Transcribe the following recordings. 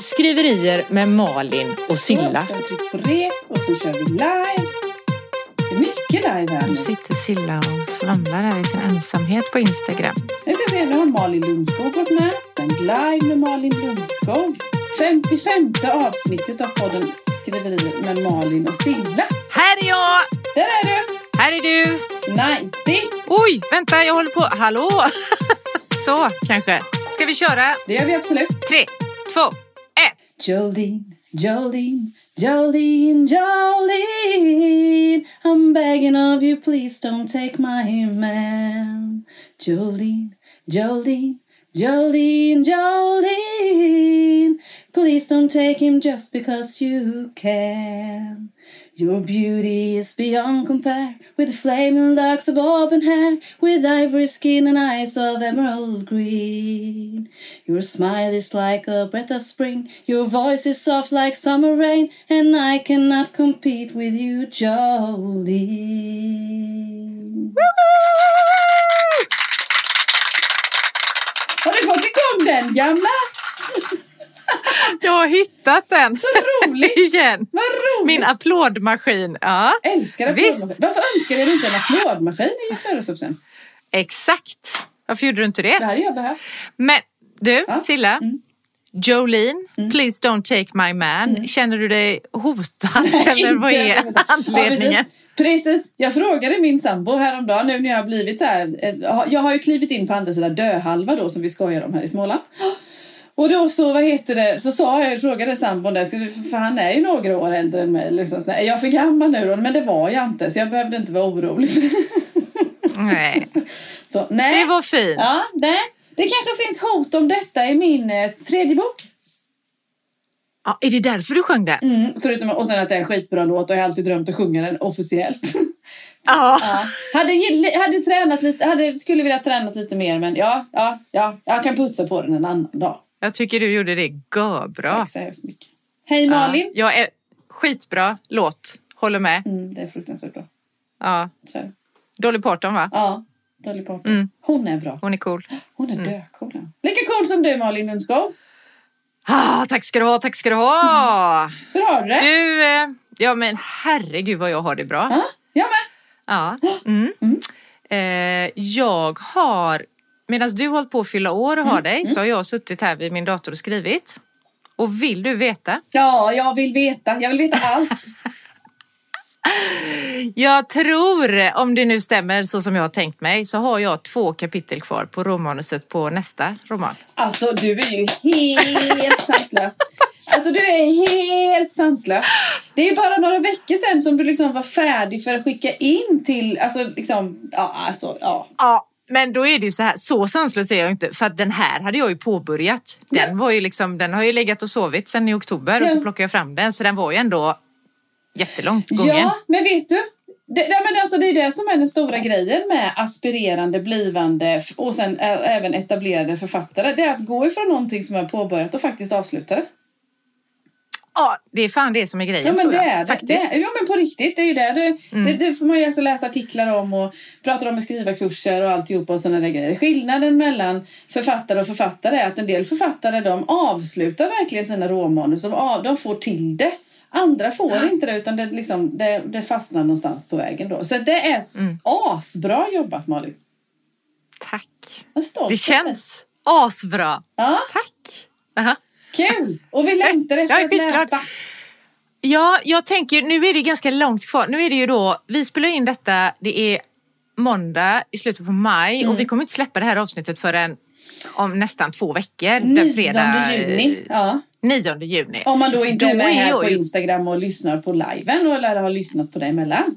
Skriverier med Malin och Silla. Så, vi tryckt på rep och så kör vi live. Det är mycket live här Nu nu. sitter Silla och svamlar här i sin ensamhet på Instagram. Nu ska jag se, nu har Malin Lundskog gått med. En live med Malin Lundskog. 55 avsnittet av podden Skriverier med Malin och Silla. Här är jag! Där är du! Här är du! Nice! Oj, vänta, jag håller på. Hallå! Så, kanske. Ska vi köra? Det gör vi absolut. Tre, två. Jolene, Jolene, Jolene, Jolene. I'm begging of you, please don't take my man. Jolene, Jolene, Jolene, Jolene. Please don't take him just because you can. Your beauty is beyond compare with flaming locks of auburn hair, with ivory skin and eyes of emerald green. Your smile is like a breath of spring, your voice is soft like summer rain, and I cannot compete with you, Jolene. Har du fått igång den gamla? Jag har hittat den. Så roligt! Igen. Vad roligt! Min applådmaskin. Ja, Älskar Visst. applådmaskin. Varför önskar du inte en applådmaskin i födelsedagspresent? exakt. Varför gjorde du inte det? Det hade jag behövt. Men du, Ja. Silla. Mm. Jolene, please don't take my man. Känner du dig hotad eller vad är inte. anledningen? Ja, precis. precis. Jag frågade min sambo häromdagen nu när jag har blivit så här. eh, Jag har ju klivit in på andra sidan döhalva då som vi skojar om här i Småland. Och då så, vad heter det, så sa jag, frågade sambon där, för han är ju några år äldre än mig. Liksom, så är jag för gammal nu då? Men det var jag inte, så jag behövde inte vara orolig. Nej, så, nej. det var fint. Ja, nej. Det kanske finns hot om detta i min eh, tredje bok. Ja, är det därför du sjöng den? Mm, förutom, och sen att det är en skitbra låt och jag har alltid drömt att sjunga den officiellt. Ja. Ja. Hade, hade tränat lite, hade, skulle vilja tränat lite mer men ja, ja, ja, jag kan putsa på den en annan dag. Jag tycker du gjorde det görbra. Tack så hemskt mycket. Hej Malin! Ja, jag är skitbra låt. Håller med. Mm, det är fruktansvärt bra. Ja. Det. Dolly Parton va? Ja, Dolly Parton. Mm. Hon är bra. Hon är cool. Hon är döcool. ja. Lika cool som du Malin Lundskog. Ah, tack ska du ha, tack ska du ha. Hur har du det? Du, eh, ja men herregud vad jag har det bra. Ja, jag med. Ja. Mm. Eh, jag har, medan du hållit på att fylla år och har dig, så har jag suttit här vid min dator och skrivit. Och vill du veta? Ja, jag vill veta. Jag vill veta allt. Jag tror, om det nu stämmer så som jag har tänkt mig, så har jag två kapitel kvar på romanuset på nästa roman. Alltså du är ju helt sanslös. Alltså du är helt sanslös. Det är ju bara några veckor sedan som du liksom var färdig för att skicka in till, alltså liksom, ja alltså ja. Ja, men då är det ju så här, så sanslös är jag inte, för att den här hade jag ju påbörjat. Den var ju liksom, den har ju legat och sovit sedan i oktober och så Ja. plockade jag fram den, så den var ju ändå jättelångt gången. Ja, men vet du? Det, nej, men alltså, det är det som är den stora grejen med aspirerande, blivande och sen även etablerade författare. Det är att gå ifrån någonting som är påbörjat och faktiskt avsluta det. Ja, det är fan det som är grejen Ja men det jag, det. det ja men på riktigt, det är ju det. Det, Mm. det, det får man ju också läsa artiklar om och prata om i skrivarkurser och alltihopa och sådana där grejer. Skillnaden mellan författare och författare är att en del författare de avslutar verkligen sina råmanus. De, av, de får till det. Andra får inte det utan det, liksom, det, det fastnar någonstans på vägen då. Så det är Mm. asbra jobbat Malin. Tack. Det känns asbra. Ja, Tack. Aha. Kul! Och vi längtar efter att läsa. Ja, jag tänker, nu är det ganska långt kvar. Nu är det ju då, vi spelar in detta, det är måndag i slutet på maj Mm. och vi kommer inte släppa det här avsnittet förrän om nästan två veckor. Den fredag, 9 juni. Ja. 9 juni. Om man då inte Då är med är här jag på Instagram och lyssnar på liven och eller har lyssnat på dig emellan.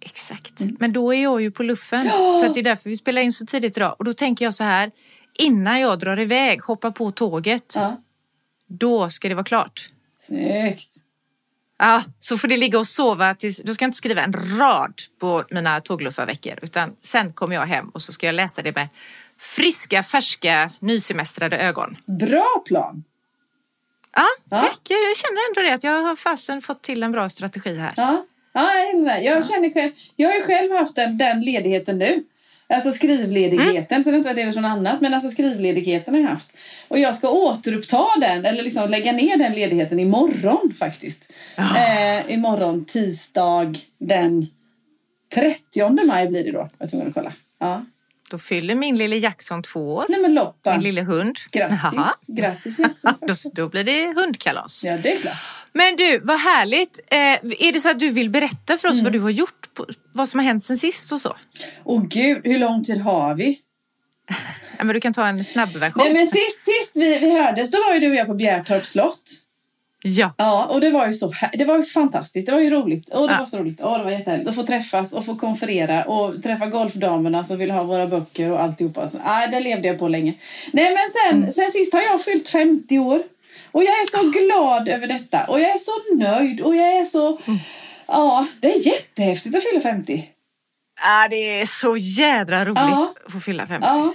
Exakt. Men då är jag ju på luffen. Mm. Ja. Så att det är därför vi spelar in så tidigt idag. Och då tänker jag så här, innan jag drar iväg, hoppar på tåget, Ja. då ska det vara klart. Snyggt. Ja, så får det ligga och sova tills, då ska jag inte skriva en rad på mina tågluffarveckor utan sen kommer jag hem och så ska jag läsa det med friska, färska, nysemestrade ögon. Bra plan. Ja, Ja. tack. Jag känner ändå det att jag har fasen fått till en bra strategi här. Ja, ja jag, jag känner själv. Jag har ju själv haft den, den ledigheten nu. Alltså skrivledigheten, så det inte varit ledigt från annat, men alltså skrivledigheten har jag haft. Och jag ska återuppta den, eller liksom lägga ner den ledigheten imorgon faktiskt. Eh, imorgon tisdag den 30 maj blir det då. Jag tror att kolla. Ja. Då fyller min lille Jackson två år. Nej men Lotta, Min lille hund. grattis. Grattis Jackson. Då, då blir det hundkalas. Ja, det är klart. Men du, vad härligt. Eh, är det så att du vill berätta för oss Mm. vad du har gjort? På, vad som har hänt sen sist och så? Åh gud, hur lång tid har vi? Ja, men du kan ta en snabbversion. Nej men sist, sist vi, vi hördes, då var ju du och jag på Bjärtorps slott. Ja. Ja, och det var ju så det var ju fantastiskt. Det var ju roligt. Och det Ja. var så roligt. Och det var jättehärligt att få träffas och få konferera och träffa golfdamerna som vill ha våra böcker och alltihopa. Så, ah, det levde jag på länge. Nej, men sen, Mm. sen sist har jag fyllt 50 år. Och jag är så glad över detta. Och jag är så nöjd. Och jag är så... Mm. Ja, det är jättehäftigt att fylla 50. Ah, det är så jädra roligt Ja. att få fylla 50. Ja.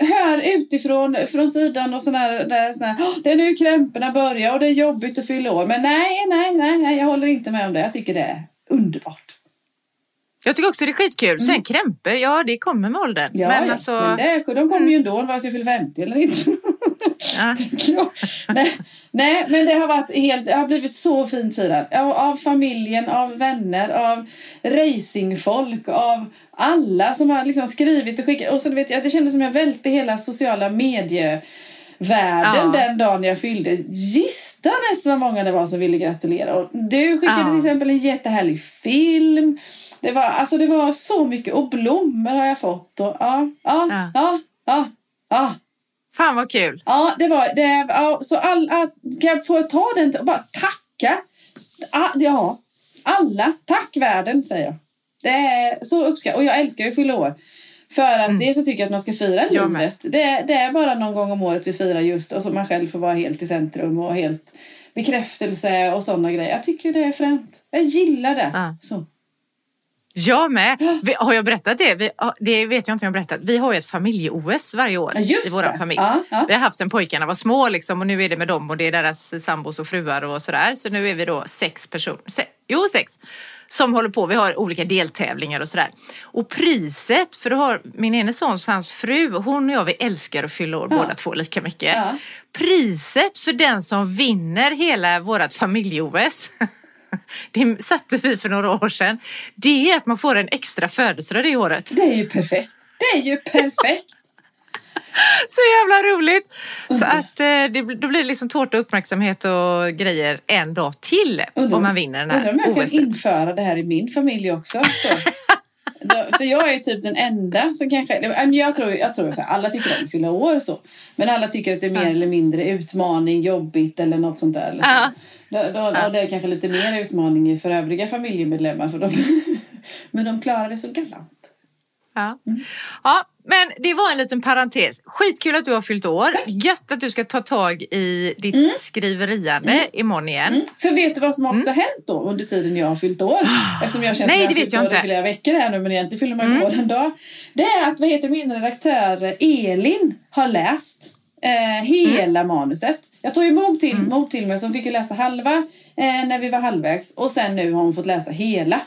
Hör utifrån från sidan och sådär, där, sådär, "Åh, det är nu krämporna börjar och det är jobbigt att fylla år. Men nej, nej, nej, nej, jag håller inte med om det. Jag tycker det är underbart. Jag tycker också det är skitkul. Sen krämpor, ja det kommer med åldern. Mm. Ja, men ja. alltså, Mm. men det, de kommer ju ändå vare sig jag fyller 50 eller inte. ja. Nej, nej, men det har varit helt, det har blivit så fint firat. Av, av familjen, av vänner, av racingfolk, av alla som har liksom skrivit och skickat. Och så vet jag, det kändes som jag välte hela sociala medievärlden Ja. den dagen jag fyllde. Gissa nästan vad många det var som ville gratulera. Och du skickade Ja. till exempel en jättehärlig film. Det var, alltså det var så mycket. Och blommor har jag fått. Och, ja, ja, Ja. ja, ja. Fan vad kul. Ja, det var det. Ja, så all, all, kan jag få ta den och bara tacka? Ah, Ja, alla. Tack världen, säger jag. Det är så uppskattat. Och jag älskar ju att fylla år. För att det så tycker jag att man ska fira Mm. Jag livet. Det, det är bara någon gång om året vi firar just och så man själv får vara helt i centrum och helt bekräftelse och sådana grejer. Jag tycker det är fränt. Jag gillar det. Ja. Så. Jag med. Vi, har jag berättat det? Vi, det vet jag inte om jag har berättat. Vi har ju ett familje-OS varje år just i vår familj. Ja, ja. Vi har haft sen pojkarna var små liksom, och nu är det med dem och det är deras sambos och fruar och sådär. Så nu är vi då sex personer, se, jo sex, som håller på. Vi har olika deltävlingar och sådär. Och priset, för då har min ene sons, hans fru, hon och jag vi älskar att fylla år Ja. båda två lika mycket. Ja. Priset för den som vinner hela vårt familje-OS det satte vi för några år sedan. Det är att man får en extra födelsedag det året. Det är ju perfekt. Det är ju perfekt. Så jävla roligt! Så att eh, det, då blir det liksom tårta, uppmärksamhet och grejer en dag till Undrar om man vinner den Undrar om här jag kan OS. införa det här i min familj också. Då, för jag är typ den enda som kanske... Jag tror, jag tror så här, alla tycker om att fylla år och så. Men alla tycker att det är mer eller mindre utmaning, jobbigt eller något sånt där. Så. Ja. Då, då. Och det är kanske lite mer utmaning för övriga familjemedlemmar. För de, men de klarar det så galant. Ja. Mm. ja, men det var en liten parentes. Skitkul att du har fyllt år. Gött att du ska ta tag i ditt skriveriande imorgon igen. Mm. För vet du vad som också har hänt då under tiden jag har fyllt år? Eftersom jag känns Nej, som jag det har vet fyllt jag år inte. i flera veckor här nu men egentligen fyller man ju år en dag. Det är att vad heter min redaktör Elin har läst eh, hela manuset. Jag tog ju mod till, mod till mig som fick läsa halva eh, när vi var halvvägs och sen nu har hon fått läsa hela.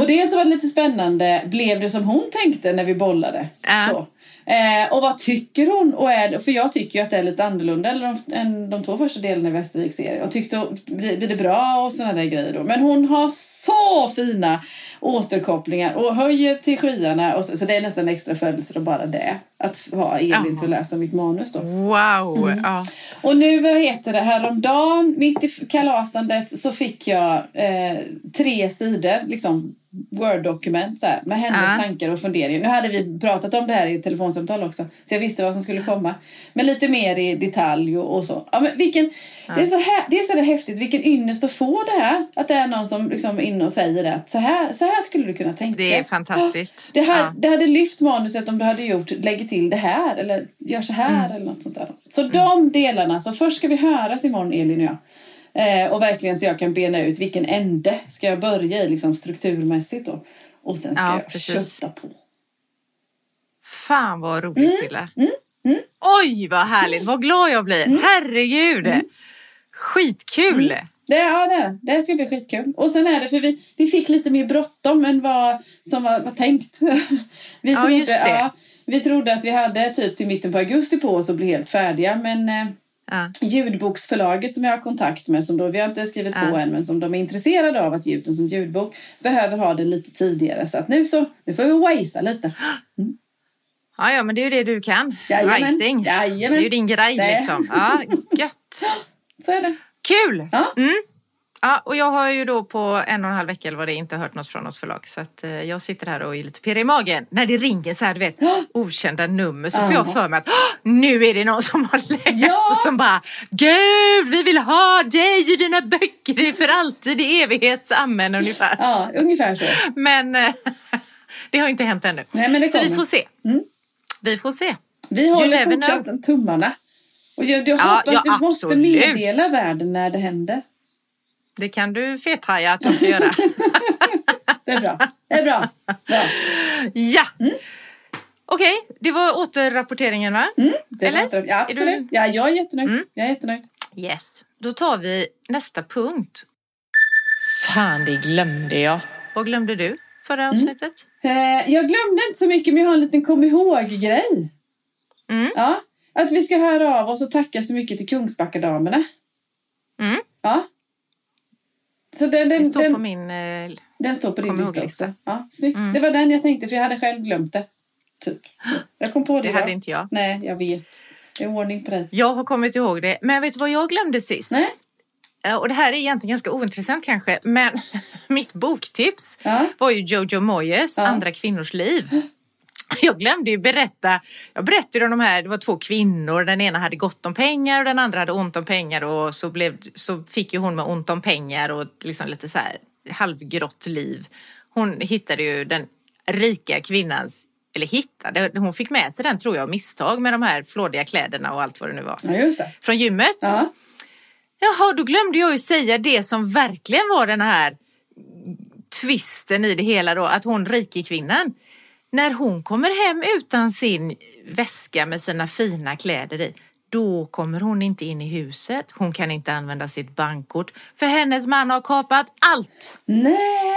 Och det som var lite spännande, blev det som hon tänkte när vi bollade? Ja. Så. Eh, och vad tycker hon? Och är för jag tycker ju att det är lite annorlunda än de, än de två första delarna i Västerviks serie. Och tyckte, blir, blir det bra och sådana där grejer då. Men hon har så fina återkopplingar och höjer till skyarna. Och så, så det är nästan extra födelse bara det. Att ha Elin till att läsa mitt manus då. Wow! Mm. Ja. Och nu, vad heter det, häromdagen, mitt i kalasandet, så fick jag eh, tre sidor, liksom Word-dokument så här, med hennes Ja. tankar och funderingar. Nu hade vi pratat om det här i ett telefonsamtal också, så jag visste vad som skulle komma. Men lite mer i detalj och, och så. Ja, men vilken, det, är så här, det är så där häftigt, vilken ynnest att få det här. Att det är någon som liksom är inne och säger det. Att så här, så här skulle du kunna tänka. Det är fantastiskt. Det, här, Ja. det hade lyft manuset om du hade gjort, lägger till det här eller gör så här Mm. eller något sånt där. Så de delarna, så först ska vi höras imorgon Elin och jag. Eh, och verkligen så jag kan bena ut vilken ände ska jag börja i liksom strukturmässigt då. Och sen ska Ja, jag precis. kötta på. Fan vad roligt Mm, Silla. Oj vad härligt, vad glad jag blir. Herregud! Skitkul! Det, ja, det är det. Det ska bli skitkul. Och sen är det, för vi, vi fick lite mer bråttom än vad som var, var tänkt. vi, Ja, trodde, just det. Ja, vi trodde att vi hade typ till mitten på augusti på oss att bli helt färdiga. Men eh, Ja. ljudboksförlaget som jag har kontakt med, som då, vi har inte skrivit på Ja. än, men som de är intresserade av att ge ut den som ljudbok, behöver ha den lite tidigare. Så att nu så, nu får vi wasa lite. Ja, ja, men det är ju det du kan. Jajamän. Rising. Det är ju din grej Det. liksom. Ja, gött. Så är det. Kul! Ja. Mm. Ja, och jag har ju då på en och en halv vecka eller vad det är inte hört något från något förlag. Så att eh, jag sitter här och är lite pirrig i magen. När det ringer så här, du vet, okända nummer så får jag Ja. för mig att "Åh, nu är det någon som har läst Ja. och som bara Gud, vi vill ha dig i dina böcker för alltid i evighet. Amen ungefär. Ja, ungefär så. Men eh, det har inte hänt ännu. Nej, men det så vi kommer. får se. Mm. Vi får se. Vi håller fortsatt tummarna. Och jag, jag Ja, hoppas ja, du måste meddela världen när det händer. Det kan du fethaja att jag ska göra. Det är bra. Det är bra. bra. Ja! Mm. Okej, det var återrapporteringen va? Det Eller? var Ja, absolut. Ja, jag är jättenöjd. Mm. Jag är jättenöjd. Yes. Då tar vi nästa punkt. Fan, det glömde jag. Vad glömde du förra Mm. avsnittet? Eh, jag glömde inte så mycket, men jag har en liten kom ihåg-grej. Mm. Ja, att vi ska höra av oss och tacka så mycket till Kungsbackadamerna. Mm. Ja. Så den, den, Det står den, på min... Eh, den står på din lista också. Ja, snyggt. Mm. Det var den jag tänkte, för jag hade själv glömt det. Typ. Så. Jag kom på det det idag. hade inte jag. Nej, jag vet. Det är ordning på dig. Jag har kommit ihåg det. Men vet du vad jag glömde sist? Nej? Och det här är egentligen ganska ointressant kanske, men mitt boktips Ja. var ju Jojo Moyes Ja. Andra kvinnors liv. Jag glömde ju berätta, jag berättade om de här, det var två kvinnor, den ena hade gott om pengar och den andra hade ont om pengar och så, blev, så fick ju hon med ont om pengar och liksom lite så här halvgrått liv. Hon hittade ju den rika kvinnans, eller hittade, hon fick med sig den tror jag misstag med de här flådiga kläderna och allt vad det nu var. Ja. Från gymmet. Ja. Jaha, då glömde jag ju säga det som verkligen var den här twisten i det hela då, att hon rike kvinnan när hon kommer hem utan sin väska med sina fina kläder i, då kommer hon inte in i huset. Hon kan inte använda sitt bankkort för hennes man har kapat allt. Nej.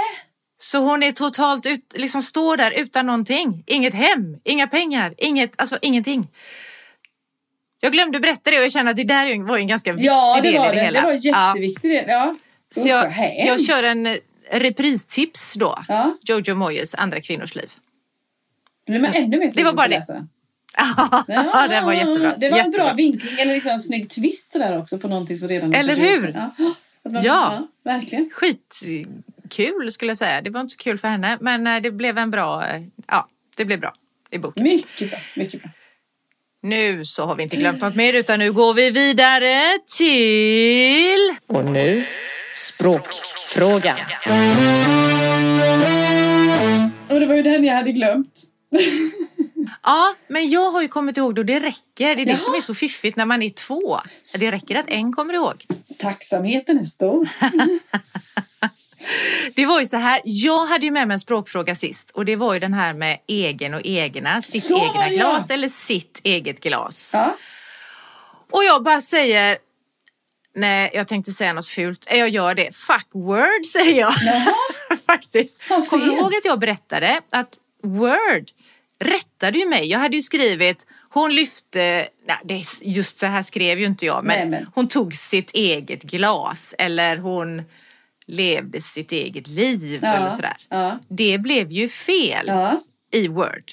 Så hon är totalt ut, liksom står där utan någonting. Inget hem, inga pengar, inget, alltså ingenting. Jag glömde berätta det och jag känner att det där var en ganska viktig Ja, det del var i det det. hela. Det var Ja. jätteviktigt. det. Ja. Så Usch, vad jag, hemskt. jag kör en repristips då. Ja. Jojo Moyes Andra kvinnors liv. Blir man ännu mer sugen var bara det. läsa den. Ja, den var jättebra. Det var en jättebra. bra vinkling, eller liksom en snygg twist sådär också på någonting som redan Eller hur? Ja. Man- Ja. Verkligen. Skitkul skulle jag säga. Det var inte så kul för henne men eh, det blev en bra, eh, ja det blev bra i boken. Mycket bra. Mycket bra. Nu så har vi inte glömt något mer utan nu går vi vidare till... Och nu språkfrågan. Och det var ju den jag hade glömt. Ja, men jag har ju kommit ihåg då det räcker. Det är det Jaha. som är så fiffigt när man är två. Det räcker att en kommer ihåg. Tacksamheten är stor. Det var ju så här, jag hade ju med mig en språkfråga sist och det var ju den här med egen och egna, sitt Så egna glas ja. eller sitt eget glas. Ja. Och jag bara säger, nej jag tänkte säga något fult, jag gör det, fuck word säger jag. Faktiskt. Kommer du ihåg att jag berättade att word rättade ju mig. Jag hade ju skrivit, hon lyfte, nej, det är just så här skrev ju inte jag, men, Nej, men- hon tog sitt eget glas eller hon levde sitt eget liv Ja, eller sådär. ja. Det blev ju fel Ja. i Word.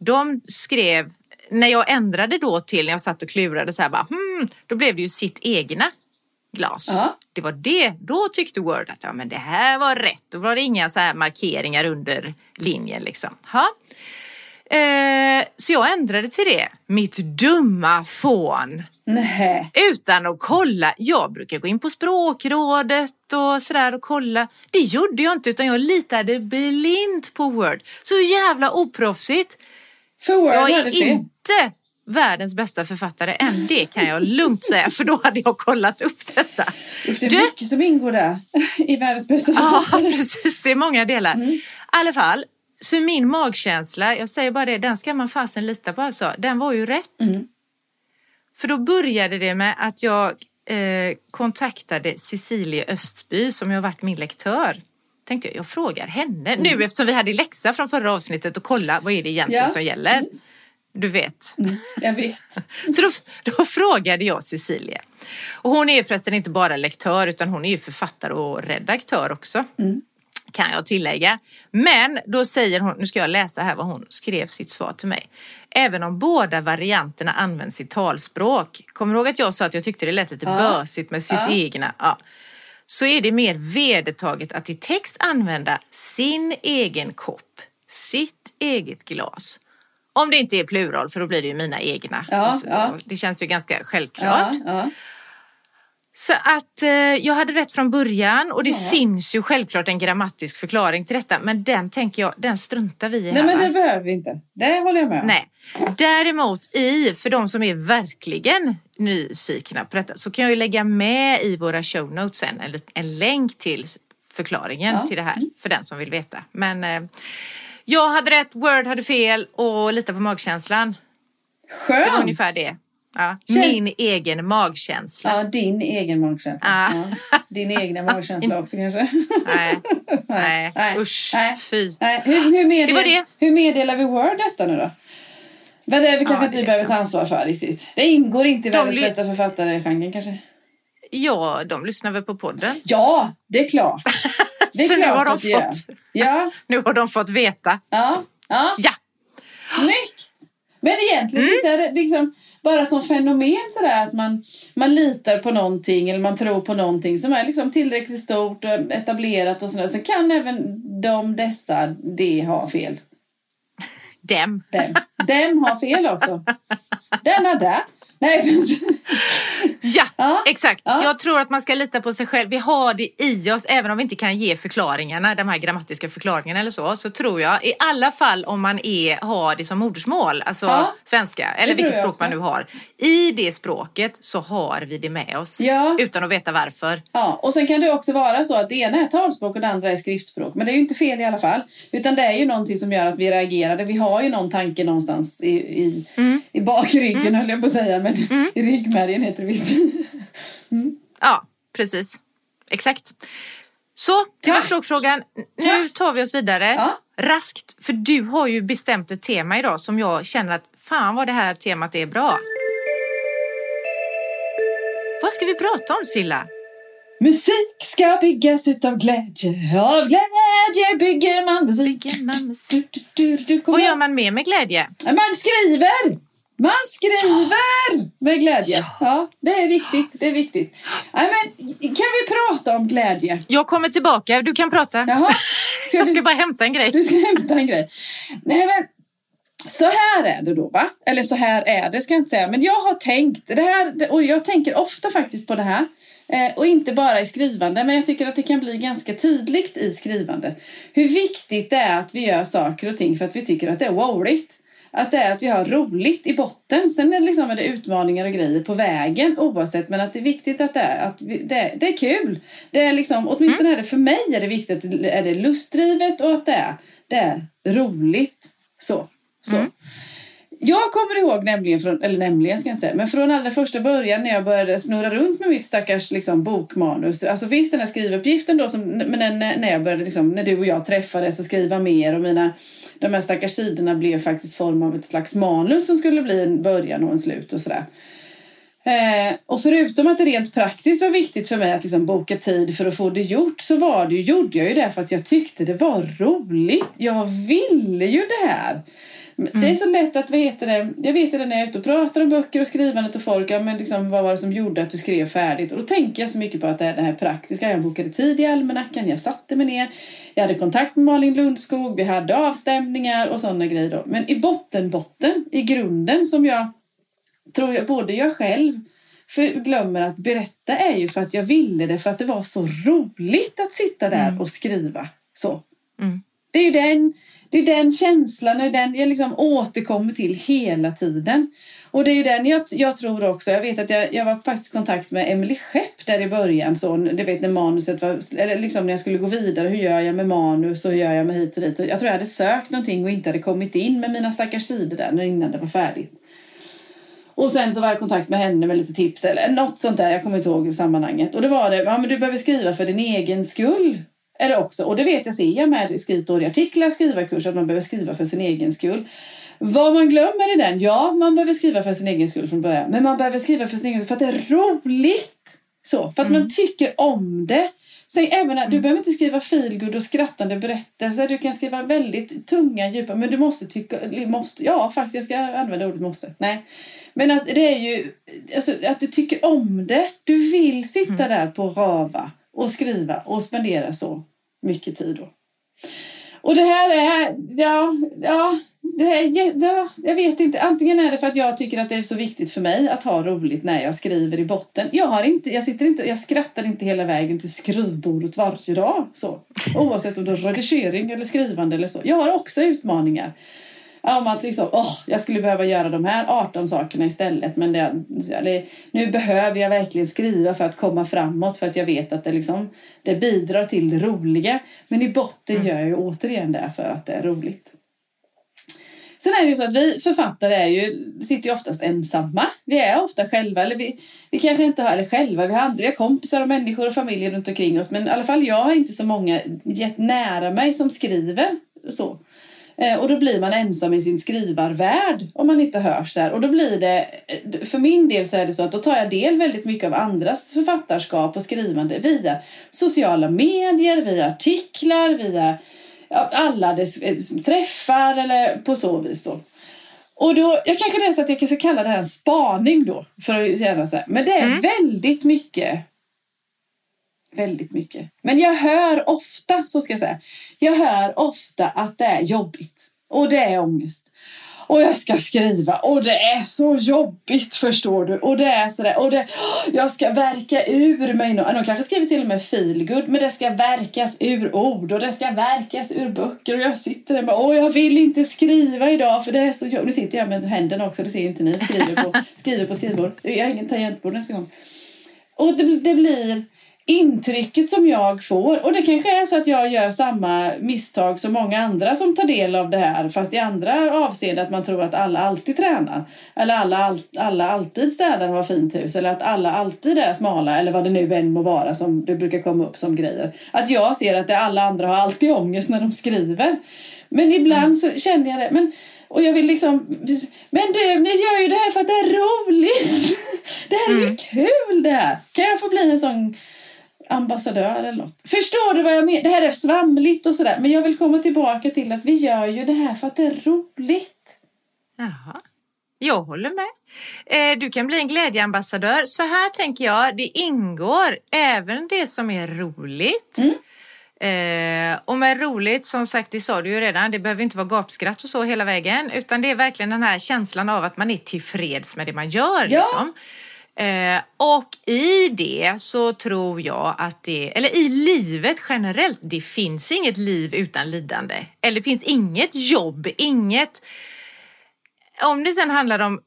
De skrev, när jag ändrade då till, när jag satt och klurade så här bara, hmm, då blev det ju sitt egna glas. Det var det, då tyckte Word att ja men det här var rätt. Då var det inga så här markeringar under linjen liksom. Ha? Eh, så jag ändrade till det, mitt dumma fån Nej. utan att kolla. Jag brukar gå in på språkrådet och sådär och kolla. Det gjorde jag inte utan jag litade blint på Word. Så jävla oproffsigt. För Word Jag är inte världens bästa författare än det kan jag lugnt säga för då hade jag kollat upp detta. Usch, det är Du- mycket som ingår där i världens bästa Ja, författare. precis. Det är många delar. Mm. I alla fall, så min magkänsla, jag säger bara det, den ska man fasen lita på alltså. Den var ju rätt. Mm. För då började det med att jag eh, kontaktade Cecilie Östby som har varit min lektör. Tänkte jag, jag frågar henne nu eftersom vi hade läxa från förra avsnittet och kolla vad är det egentligen Ja. som gäller. Du vet. Jag vet. Så då, då frågade jag Cecilie. Och hon är ju förresten inte bara lektör utan hon är ju författare och redaktör också. Kan jag tillägga. Men då säger hon, nu ska jag läsa här vad hon skrev sitt svar till mig. Även om båda varianterna används i talspråk. Kommer du ihåg att jag sa att jag tyckte det lät lite Ja. bösigt med sitt Ja. egna? Ja. Så är det mer vedertaget att i text använda sin egen kopp, sitt eget glas. Om det inte är plural för då blir det ju mina egna. Ja, Och så- ja. Det känns ju ganska självklart. Ja. Så att eh, jag hade rätt från början och det Ja. finns ju självklart en grammatisk förklaring till detta men den tänker jag, den struntar vi i Nej här, men va? det behöver vi inte. Det håller jag med om. Nej. Däremot i, för de som är verkligen nyfikna på detta så kan jag ju lägga med i våra show notes sen en, en länk till förklaringen Ja. till det här för den som vill veta. Men eh, jag hade rätt, Word hade fel och lita på magkänslan. Skönt! Det var ungefär det. Ja, min egen magkänsla. Ja, din egen magkänsla. Ah. Ja. Din egna magkänsla också kanske. Nej, nej, Nej. usch, Nej. fy. Nej, hur, hur, meddel, Det det. hur meddelar vi Word detta nu då? Men det är väl kanske Ja, inte vi behöver ta ansvar för riktigt. Det ingår inte i De världens bästa författare-genren kanske. Ja, de lyssnar väl på podden. Ja, det är klart. Det är Så nu klart har de fått. Ja, Nu har de fått veta. ja, ja. Ja, Snyggt! Men egentligen Mm. visst är det liksom bara som fenomen sådär att man, man litar på någonting eller man tror på någonting som är liksom tillräckligt stort och etablerat och sådär. Så kan även de, dessa, det ha fel. dem. Dem. Dem har fel också. Denna där. Nej, Ja, Ja, exakt. ja. Jag tror att man ska lita på sig själv. Vi har det i oss, även om vi inte kan ge förklaringarna, de här grammatiska förklaringarna eller så, så tror jag i alla fall om man är, har det som modersmål, alltså Ja, svenska, eller vilket språk man nu har. I det språket så har vi det med oss, utan att veta varför. ja, och sen kan det också vara så att det ena är talspråk och det andra är skriftspråk. Men det är ju inte fel i alla fall. Utan det är ju någonting som gör att vi reagerade. Vi har ju någon tanke någonstans i, i, Mm. i bakryggen höll jag på att säga. Men i ryggmärgen heter det visst. Ja, precis. Exakt. Så, det var språkfrågan. Nu tar vi oss vidare. Ja. Raskt, för du har ju bestämt ett tema idag som jag känner att fan vad det här temat är bra. Vad ska vi prata om Silla? Musik ska byggas utav glädje. Av glädje bygger man musik. Bygger man musik? Du, du, du, Vad gör man mer med glädje? Man skriver! Man skriver med glädje. Ja, det är viktigt. Det är viktigt. Nej, men, kan vi prata om glädje? Jag kommer tillbaka, du kan prata. Jaha. Ska Jag ska du, bara hämta en grej. du ska hämta en grej. Nej, men så här är det då, va? Eller så här är det, ska jag inte säga. Men jag har tänkt, det här, och jag tänker ofta faktiskt på det här. Eh, och inte bara i skrivande, men jag tycker att det kan bli ganska tydligt i skrivande. Hur viktigt det är att vi gör saker och ting för att vi tycker att det är roligt. Att det är att vi har roligt i botten. Sen är det, liksom, är det utmaningar och grejer på vägen oavsett. Men att det är viktigt att det är, att vi, det, det är kul. Det är liksom, åtminstone är det för mig är det viktigt att det är lustdrivet och att det är, det är roligt. Så. så. Jag kommer ihåg nämligen, från, eller nämligen ska jag inte säga, men från allra första början när jag började snurra runt med mitt stackars liksom, bokmanus. Alltså visst den här skrivuppgiften då, som, men när, när jag började, liksom, när du och jag träffades och skriva mer och mina, de här stackars sidorna blev faktiskt form av ett slags manus som skulle bli en början och en slut och sådär. Eh, och förutom att det rent praktiskt var viktigt för mig att liksom boka tid för att få det gjort så var det ju, gjorde jag ju det för att jag tyckte det var roligt. Jag ville ju det här. Det är så lätt att, vad heter det, jag vet det när jag är ute och pratar om böcker och skrivandet och folk, ja, men liksom, vad var det som gjorde att du skrev färdigt? Och då tänker jag så mycket på att det är det här praktiska. Jag bokade tid i almanackan, jag satte mig ner, jag hade kontakt med Malin Lundskog, vi hade avstämningar och sådana grejer då. Men i botten, botten, i grunden som jag tror jag både jag själv för glömmer att berätta är ju för att jag ville det för att det var så roligt att sitta där Mm. och skriva. Så. Mm. Det är ju den, det är den känslan det är den jag liksom återkommer till hela tiden. Och det är ju den jag, jag tror också. Jag vet att jag, jag var faktiskt i kontakt med Emily Skepp där i början. Så, du vet när manuset var, eller liksom när jag skulle gå vidare. Hur gör jag med manus och hur gör jag med hit och dit. Och jag tror jag hade sökt någonting och inte hade kommit in med mina stackars sidor där innan det var färdigt. Och sen så var jag i kontakt med henne med lite tips eller något sånt där. Jag kommer inte ihåg sammanhanget. Och då var det, ja men du behöver skriva för din egen skull. Det också. Och det vet jag, ser jag med skrivstoriga artiklar, skrivarkurs, att man behöver skriva för sin egen skull. Vad man glömmer i den, ja man behöver skriva för sin egen skull från början. Men man behöver skriva för sin egen skull för att det är roligt. Så, för att man tycker om det. Sen, även, Du behöver inte skriva feelgood och skrattande berättelser. Du kan skriva väldigt tunga, djupa. Men du måste tycka... Måste, ja, faktiskt. Jag ska använda ordet måste. Nej. Men att det är ju... Alltså, att du tycker om det. Du vill sitta mm. där på Rava och skriva och spendera så mycket tid. Då. Och det här är... Ja, ja, det här, ja, jag vet inte. Antingen är det för att jag tycker att det är så viktigt för mig att ha roligt när jag skriver i botten. Jag, har inte, jag, sitter inte, jag skrattar inte hela vägen till skrivbordet varje dag. Så. Oavsett om det är redigering eller skrivande eller så. Jag har också utmaningar. Om att liksom, oh, jag skulle behöva göra de här 18 sakerna istället. Men det, det, nu behöver jag verkligen skriva för att komma framåt. För att jag vet att det, liksom, det bidrar till det roliga. Men i botten mm. gör jag ju återigen det för att det är roligt. Sen är det ju så att vi författare är ju, sitter ju oftast ensamma. Vi är ofta själva, eller vi, vi kanske inte har, eller själva, vi har andra, vi har kompisar och människor och familjer runt omkring oss. Men i alla fall jag har inte så många gett nära mig som skriver så. Eh, och då blir man ensam i sin skrivarvärld om man inte hörs där. Och då blir det, för min del så är det så att då tar jag del väldigt mycket av andras författarskap och skrivande via sociala medier, via artiklar, via alla dess eh, träffar eller på så vis då. Och då, jag kanske läser att jag ska kalla det här en spaning då. För att gärna så Men det är mm. väldigt mycket. Väldigt mycket. Men jag hör ofta, så ska jag säga. Jag hör ofta att det är jobbigt. Och det är ångest och jag ska skriva och det är så jobbigt förstår du och det är sådär och det, jag ska verka ur mig. De kanske skriver till och med feelgood men det ska verkas ur ord och det ska verkas ur böcker och jag sitter där och bara åh jag vill inte skriva idag för det är så jobbigt. Nu sitter jag med händerna också, det ser ju inte ni, skriver på, skriver på skrivbord. Jag har ingen tangentbord nästa gång. Och det, det blir intrycket som jag får. Och det kanske är så att jag gör samma misstag som många andra som tar del av det här. Fast i andra avseenden att man tror att alla alltid tränar. Eller alla, alla alltid städar och har fint hus. Eller att alla alltid är smala. Eller vad det nu än må vara som det brukar komma upp som grejer. Att jag ser att det alla andra har alltid ångest när de skriver. Men ibland mm. så känner jag det. Men, och jag vill liksom, men du, ni gör ju det här för att det är roligt. Det här är ju mm. kul det här. Kan jag få bli en sån ambassadör eller något. Förstår du vad jag menar? Det här är svamligt och sådär. Men jag vill komma tillbaka till att vi gör ju det här för att det är roligt. Jaha. Jag håller med. Eh, du kan bli en glädjeambassadör. Så här tänker jag, det ingår även det som är roligt. Mm. Eh, och med roligt, som sagt, det sa du ju redan, det behöver inte vara gapskratt och så hela vägen, utan det är verkligen den här känslan av att man är tillfreds med det man gör. Ja. Liksom. Eh, och i det så tror jag att det, eller i livet generellt, det finns inget liv utan lidande. Eller det finns inget jobb, inget... Om det sen handlar om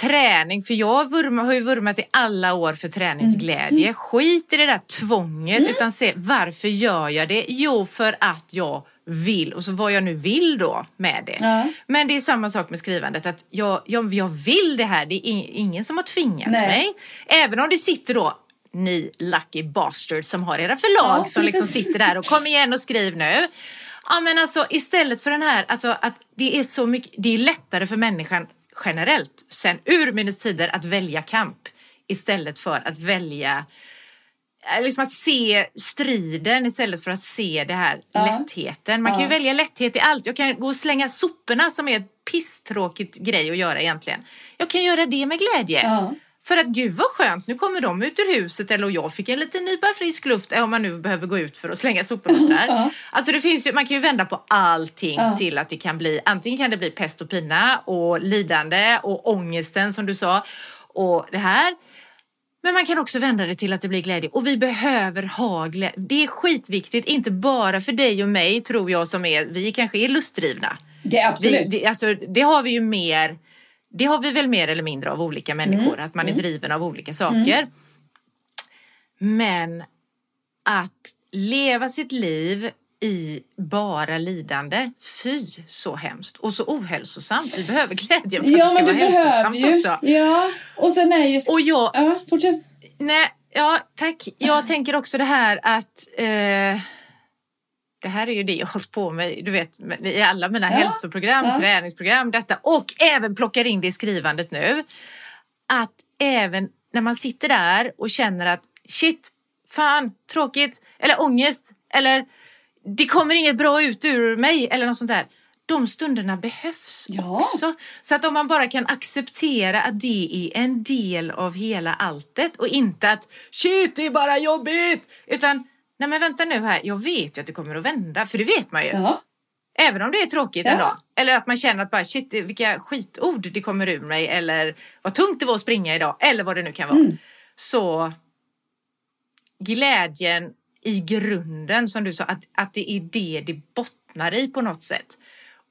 träning, för jag vurma, har ju vurmat i alla år för träningsglädje. Mm. Skit i det där tvånget mm. utan se varför gör jag det? Jo, för att jag vill och så vad jag nu vill då med det. Ja. Men det är samma sak med skrivandet att jag, jag, jag vill det här. Det är ingen som har tvingat Nej. mig. Även om det sitter då ni lucky bastards som har era förlag ja, som liksom sitter där och kom igen och skriv nu. Ja men alltså istället för den här, alltså att det är så mycket, det är lättare för människan generellt sen urminnes tider att välja kamp istället för att välja Eh, liksom att se striden istället för att se det här ja. lättheten. Man kan ju välja lätthet i allt. Jag kan gå och slänga soporna som är ett pisstråkigt grej att göra egentligen. Jag kan göra det med glädje. Ja. För att gud vad skönt, nu kommer de ut ur huset eller jag fick en liten nypa frisk luft om man nu behöver gå ut för att slänga soporna sådär. Ja. Alltså det finns ju, man kan ju vända på allting ja. till att det kan bli, antingen kan det bli pest och pina och lidande och ångesten som du sa och det här. Men man kan också vända det till att det blir glädje och vi behöver ha glädje. Det är skitviktigt, inte bara för dig och mig tror jag som är, vi kanske är lustdrivna. Det är absolut. Det, det, alltså, det har vi ju mer, det har vi väl mer eller mindre av olika människor, mm. att man är mm. driven av olika saker. Mm. Men att leva sitt liv i bara lidande. Fy så hemskt och så ohälsosamt. Vi behöver glädjen för Ja, att det men ska du vara behöver hälsosamt ju. också. Ja, och sen är ju... Och jag, Ja, fortsätt. nej, ja tack. Jag tänker också det här att eh, det här är ju det jag hållit på med du vet, i alla mina Ja, hälsoprogram, ja. träningsprogram, detta och även plockar in det i skrivandet nu. Att även när man sitter där och känner att shit, fan, tråkigt eller ångest eller det kommer inget bra ut ur mig eller något sånt där. De stunderna behövs Ja. också. Så att om man bara kan acceptera att det är en del av hela alltet och inte att shit, det är bara jobbigt. Utan nej men vänta nu här, jag vet ju att det kommer att vända, för det vet man ju. Ja. Även om det är tråkigt Ja. en dag. Eller att man känner att bara shit, vilka skitord det kommer ur mig. Eller vad tungt det var att springa idag. Eller vad det nu kan vara. Mm. Så glädjen i grunden som du sa, att, att det är det det bottnar i på något sätt.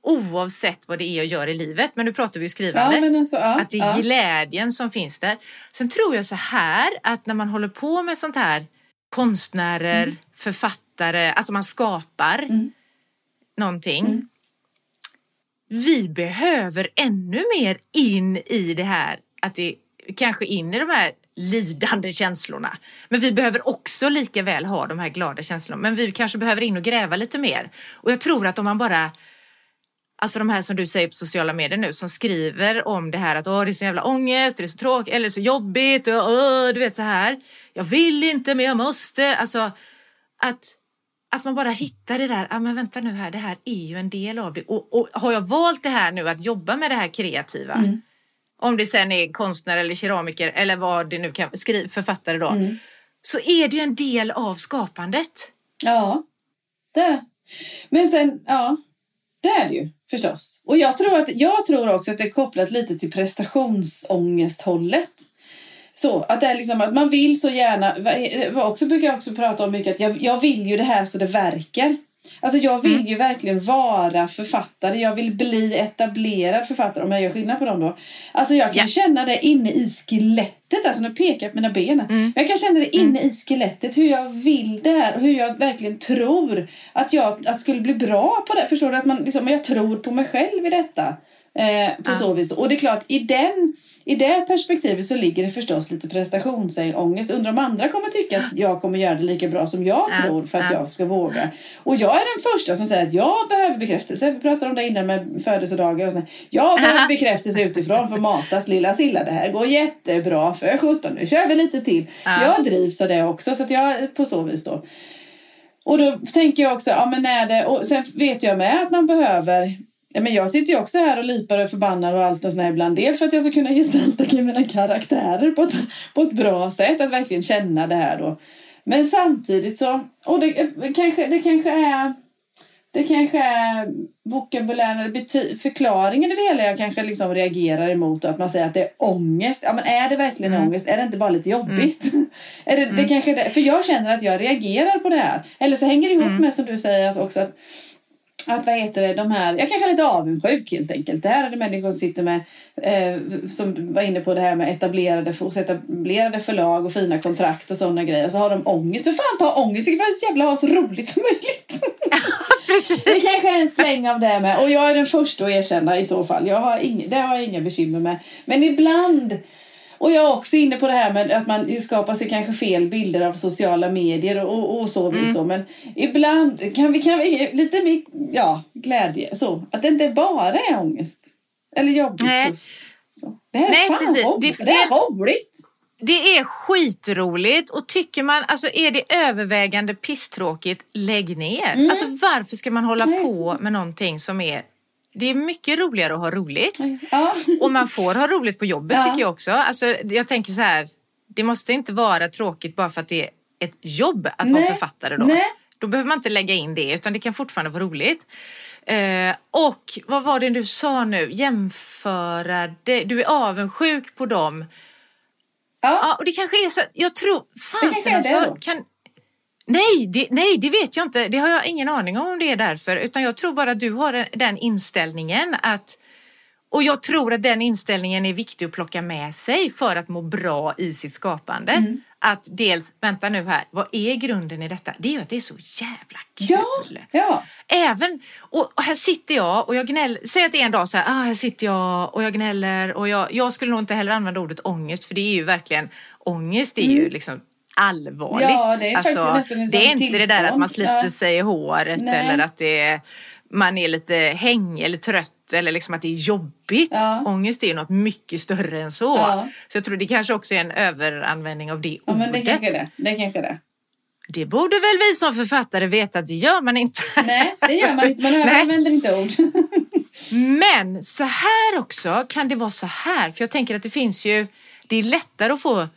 Oavsett vad det är jag gör i livet. Men nu pratar vi ju skrivande. Ja, alltså, ja, Att det är glädjen som finns där. Sen tror jag så här att när man håller på med sånt här konstnärer, Mm. författare, alltså man skapar Mm. någonting. Mm. Vi behöver ännu mer in i det här, att det kanske in i de här lidande känslorna. Men vi behöver också lika väl ha de här glada känslorna. Men vi kanske behöver in och gräva lite mer. Och jag tror att om man bara Alltså de här som du säger på sociala medier nu som skriver om det här att Åh, det är så jävla ångest, det är så tråkigt eller så jobbigt och åh, du vet så här. Jag vill inte men jag måste. Alltså att, att man bara hittar det där, ah, men vänta nu här, det här är ju en del av det. Och, och har jag valt det här nu att jobba med det här kreativa, Mm. om det sen är konstnär eller keramiker eller vad det nu kan, skriv, författare då, Mm. så är det ju en del av skapandet. Ja, det är det. Men sen, ja, det är det ju förstås. Och jag tror, att, jag tror också att det är kopplat lite till prestationsångesthållet. Så att det är liksom att man vill så gärna, också brukar jag också prata om mycket att jag, jag vill ju det här så det verkar. Alltså jag vill Mm. ju verkligen vara författare. Jag vill bli etablerad författare om jag gör skillnad på dem då. Alltså jag kan Ja. känna det inne i skelettet. Alltså nu pekar jag på mina ben. Mm. Jag kan känna det inne i skelettet hur jag vill det här och hur jag verkligen tror att jag att skulle bli bra på det. Förstår du? Att man liksom, jag tror på mig själv i detta. Eh, på Ja. så vis. Och det är klart, i, den, i det perspektivet så ligger det förstås lite prestationsångest. Undrar om andra kommer tycka att jag kommer göra det lika bra som jag Ja. tror för att Ja. jag ska våga. Och jag är den första som säger att jag behöver bekräftelse. Vi pratade om det innan med födelsedagar och sånt. Jag behöver bekräftelse utifrån för matas lilla Silla. Det här går jättebra för 17. Nu kör vi lite till. Ja. Jag drivs av det också så att jag på så vis då. Och då tänker jag också, ja men är det, och sen vet jag med att man behöver Ja, men jag sitter ju också här och lipar och förbannar och allt och sånt här ibland. Dels för att jag ska kunna gestalta mina karaktärer på ett, på ett bra sätt. Att verkligen känna det här då. Men samtidigt så, och det, kanske, det kanske är det kanske är vokabulären eller bety- förklaringen i det hela jag kanske liksom reagerar emot. Att man säger att det är ångest. Ja, men är det verkligen Mm. ångest? Är det inte bara lite jobbigt? är det, det kanske är det. För jag känner att jag reagerar på det här. Eller så hänger det ihop Mm. med som du säger att också att att vad heter det, de här, jag kanske är lite avundsjuk helt enkelt. Det här är det människor som sitter med, eh, som var inne på det här med etablerade, hos etablerade förlag och fina kontrakt och sådana grejer. Och så har de ångest. För fan ta ångest, det kan så jävla ha så roligt som möjligt. Det Precis. kanske är en sväng av det med. Och jag är den första att erkänna i så fall. Jag har ing, det har jag inga bekymmer med. Men ibland, och jag är också inne på det här med att man skapar sig kanske fel bilder av sociala medier och, och, och så då. Men ibland kan vi, kan vi lite mer ja, glädje. Så, att det inte bara är ångest. Eller jobbigt. Nej. Så. Det här är Nej, fan precis. roligt. Det- Det, är roligt. Det är skitroligt och tycker man, alltså är det övervägande pisstråkigt, lägg ner. Mm. Alltså varför ska man hålla Nej. på med någonting som är, det är mycket roligare att ha roligt. Ja. Och man får ha roligt på jobbet Ja. tycker jag också. Alltså jag tänker så här, det måste inte vara tråkigt bara för att det är ett jobb att vara Nej. författare då. Nej. Då behöver man inte lägga in det utan det kan fortfarande vara roligt. Eh, och vad var det du sa nu? Jämföra det. Du är avundsjuk på dem. Ja. Ja, och det kanske är så. Jag tror fasen alltså. Kan, nej, det, nej, det vet jag inte. Det har jag ingen aning om om det är därför. Utan jag tror bara att du har den- inställningen att och jag tror att den inställningen är viktig att plocka med sig för att må bra i sitt skapande. Mm. Att dels, vänta nu här, vad är grunden i detta? Det är ju att det är så jävla kul. Ja, ja. Även, och och här sitter jag och jag gnäller, säg att det är en dag så här, ah, här sitter jag och jag gnäller och jag, jag skulle nog inte heller använda ordet ångest för det är ju verkligen, ångest är ju liksom allvarligt. Ja, det är faktiskt alltså, nästan en det är inte det där att man tillstånd. sliter Ja. sig i håret Nej. eller att det är, man är lite hängig eller trött eller liksom att det är jobbigt. Ja. Ångest är ju något mycket större än så. Ja. Så jag tror det kanske också är en överanvändning av det Ja, ordet. men det kanske det. Det kanske det. Det borde väl vi som författare veta att det gör man inte. Nej, det gör man inte. Man överanvänder inte ord. Men så här också kan det vara så här. För jag tänker att det finns ju, det är lättare att få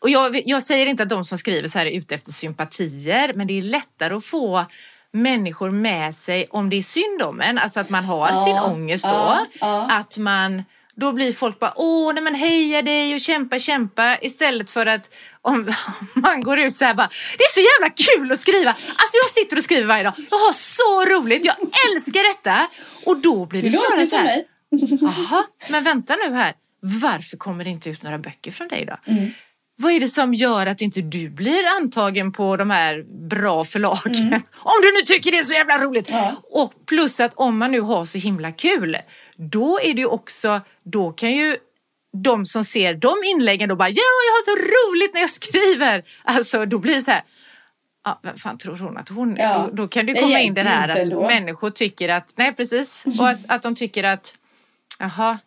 och jag, jag säger inte att de som skriver så här är ute efter sympatier, men det är lättare att få människor med sig om det är synd om en, alltså att man har Ja, sin ångest då. ja, ja. Att man, då blir folk bara, åh nej men heja dig och kämpa, kämpa, istället för att om man går ut så här bara, det är så jävla kul att skriva. Alltså jag sitter och skriver varje dag, jag har så roligt, jag älskar detta. Och då blir det snarare så här. Jaha, men vänta nu här. Varför kommer det inte ut några böcker från dig då? Mm. Vad är det som gör att inte du blir antagen på de här bra förlagen? Om du nu tycker det är så jävla roligt! Mm. Ja. Och plus att om man nu har så himla kul, då är det ju också, då kan ju de som ser de inläggen då bara, ja jag har så roligt när jag skriver. Alltså då blir det så här, ja, vem fan tror hon att hon Ja. då, då kan Det komma in det där att ändå. människor tycker att, nej precis, och att, att de tycker att, jaha,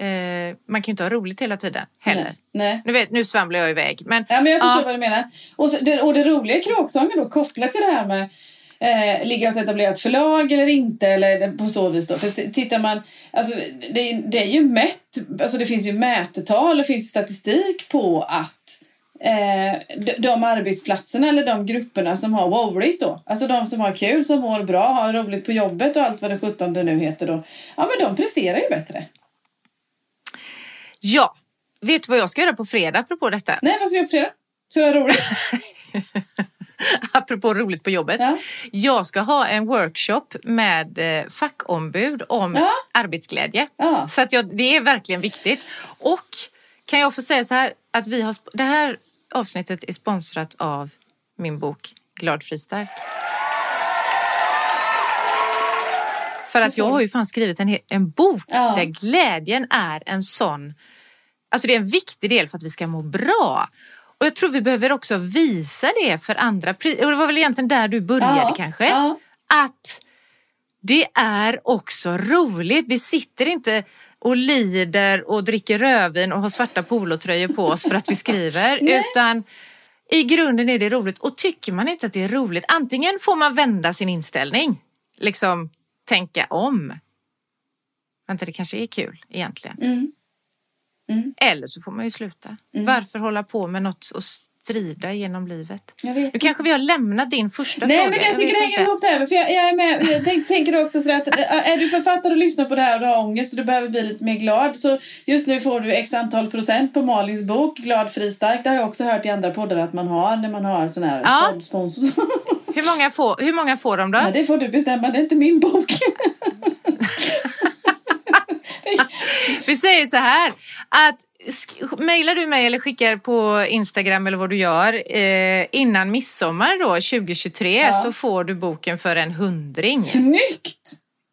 eh, man kan ju inte ha roligt hela tiden heller. Nej. Nej. Nu, vet, nu svamlar jag iväg. Men, Ja, men jag förstår ja, vad du menar. Och, det, och det roliga i kråksången då kopplat till det här med eh, ligga hos etablerat förlag eller inte eller på så vis då. För tittar man, alltså det, är- det är ju mätt, alltså det finns ju mätetal och finns statistik på att eh, de, de arbetsplatserna eller de grupperna som har roligt då, alltså de som har kul, som mår bra, har roligt på jobbet och allt vad det 17 nu heter då, ja men de presterar ju bättre. Ja, vet du vad jag ska göra på fredag apropå detta? Nej, vad ska jag göra på fredag? Så det roligt. apropå roligt på jobbet. Ja. Jag ska ha en workshop med eh, fackombud om Ja. arbetsglädje. Ja. Så att jag, det är verkligen viktigt. Och kan jag få säga så här att vi har, det här avsnittet är sponsrat av min bok Glad fri För att jag har ju fan skrivit en, en bok Ja. där glädjen är en sån Alltså det är en viktig del för att vi ska må bra. Och jag tror vi behöver också visa det för andra. Och det var väl egentligen där du började Ja, kanske? ja. Att det är också roligt. Vi sitter inte och lider och dricker rödvin och har svarta polotröjor på oss för att vi skriver. Utan i grunden är det roligt. Och tycker man inte att det är roligt, antingen får man vända sin inställning. Liksom tänka om. Vänta, det kanske är kul egentligen. Mm. Eller så får man ju sluta. Varför hålla på med något och strida genom livet? Jag vet Nu kanske vi har lämnat din första Nej fråga. men jag tycker vet det hänger ihop det här. För jag, jag är med, jag tänk, tänker också sådär att äh, är du författare och lyssnar på det här och du har ångest och du behöver bli lite mer glad så just nu får du x antal procent på Malins bok Glad, fri, stark. Det har jag också hört i andra poddar att man har när man har sån här Ja. poddsponsor. Hur, många får, hur många får de då? Ja, det får du bestämma, det är inte min bok. Vi säger så här att mejlar du mig eller skickar på Instagram eller vad du gör eh, innan midsommar då 2023 Ja. så får du boken för en hundring. Snyggt!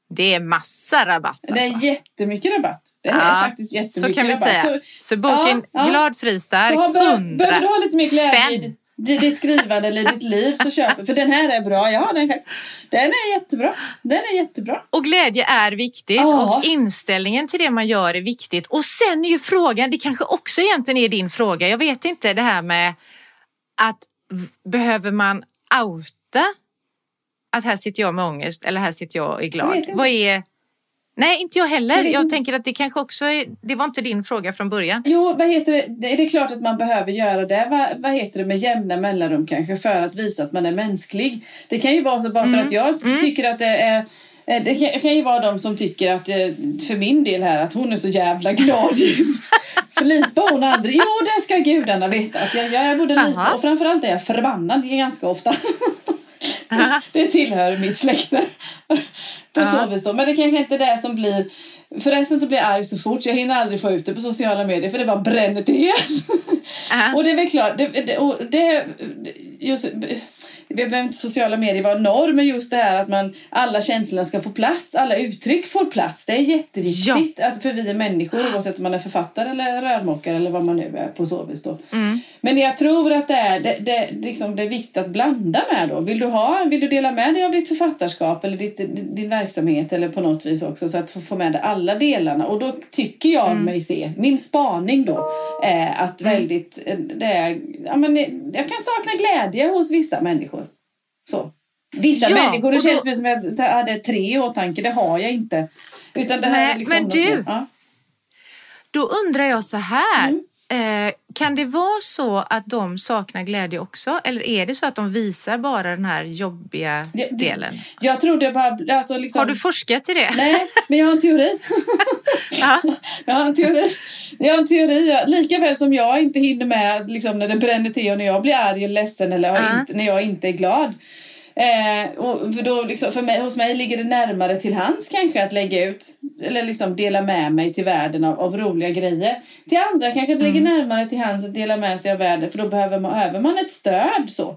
Det är massa rabatt Det alltså. är jättemycket rabatt. Det är Ja, faktiskt jättemycket Så kan vi rabatt. säga. Så, Så, boken ja. Glad, fri, stark, Så har, bör, 100 behöver du ha lite mer glädje i spänn. Ditt, skrivande eller ditt liv så köp För den här är bra. Ja, den, den är jättebra. Den är jättebra. Och glädje är viktigt Ja. och inställningen till det man gör är viktigt. Och sen är ju frågan, det kanske också egentligen är din fråga, jag vet inte det här med att behöver man outa att här sitter jag med ångest eller här sitter jag och är Jag glad. Vad är... Nej, inte jag heller. Jag Jag tänker att det kanske också är... Det var inte din fråga från början. Jo, vad heter det? Det är det klart att man behöver göra det. Vad, vad heter det med jämna mellanrum kanske för att visa att man är mänsklig. Det kan ju vara så bara för Mm. att jag t- tycker att det är eh, det kan, kan ju vara de som tycker att, eh, för min del här, att hon är så jävla glad ljus. Förlipar hon aldrig? Jo, det ska gudarna veta. Att jag, jag både lite Aha. och framförallt är jag förbannad ganska ofta. det tillhör mitt släkte. På Ja. så vis. Men det kanske inte är det som blir... Förresten så blir jag arg så fort så jag hinner aldrig få ut det på sociala medier för det bara bränner till. Ja. Och det är väl klart, det, det, och det, just, vi behöver inte sociala medier vara norm, men just det här att man, alla känslorna ska få plats, alla uttryck får plats. Det är jätteviktigt att, för vi är människor oavsett om man är författare eller rörmokare eller vad man nu är på så vis då. Mm. Men jag tror att det är, det, det, liksom, det är viktigt att blanda med då. Vill du, ha, vill du dela med dig av ditt författarskap eller ditt, din verksamhet eller på något vis också så att få- med dig alla delarna. Och då tycker jag mig se, min spaning då är att väldigt, eh, det är, ja, men jag kan sakna glädje hos vissa människor. Så. Vissa Ja, människor, det då- känns som att jag hade tre i åtanke, det har jag inte. Utan det här Nej, är liksom men du-. Ja. Då undrar jag så här. Mm. Eh, kan det vara så att de saknar glädje också? Eller är det så att de visar bara den här jobbiga Det- det- delen? Jag tror det bara, alltså liksom, Har du forskat i det? Nej, men jag har en teori. Ja. Jag har en teori. Jag har en teori. Lika väl som jag inte hinner med liksom, när det bränner till och när jag blir arg eller ledsen eller har Ja. inte, när jag inte är glad. Eh, och för då, liksom, för mig, hos mig ligger det närmare till hands kanske att lägga ut eller liksom dela med mig till världen av, av roliga grejer. Till andra kanske det ligger närmare till hands att dela med sig av världen för då behöver man, behöver man ett stöd. så.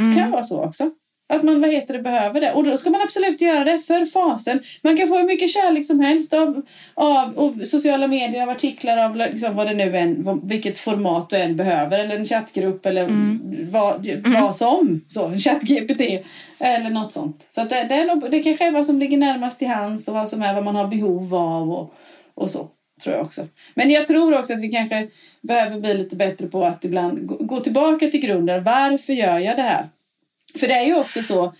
Mm. kan vara så också. Att man vad heter det, behöver det. Och då ska man absolut göra det för fasen. Man kan få hur mycket kärlek som helst av, av, av sociala medier, av artiklar, av liksom vad det nu än, vilket format du än behöver. Eller en chattgrupp eller vad, vad som. Så, en chatt-GPT eller något sånt. Så det, det, är nog, det kanske är vad som ligger närmast till hands och vad som är vad man har behov av och, och så. Tror jag också. Men jag tror också att vi kanske behöver bli lite bättre på att ibland gå tillbaka till grunden. Varför gör jag det här? För det är ju också så,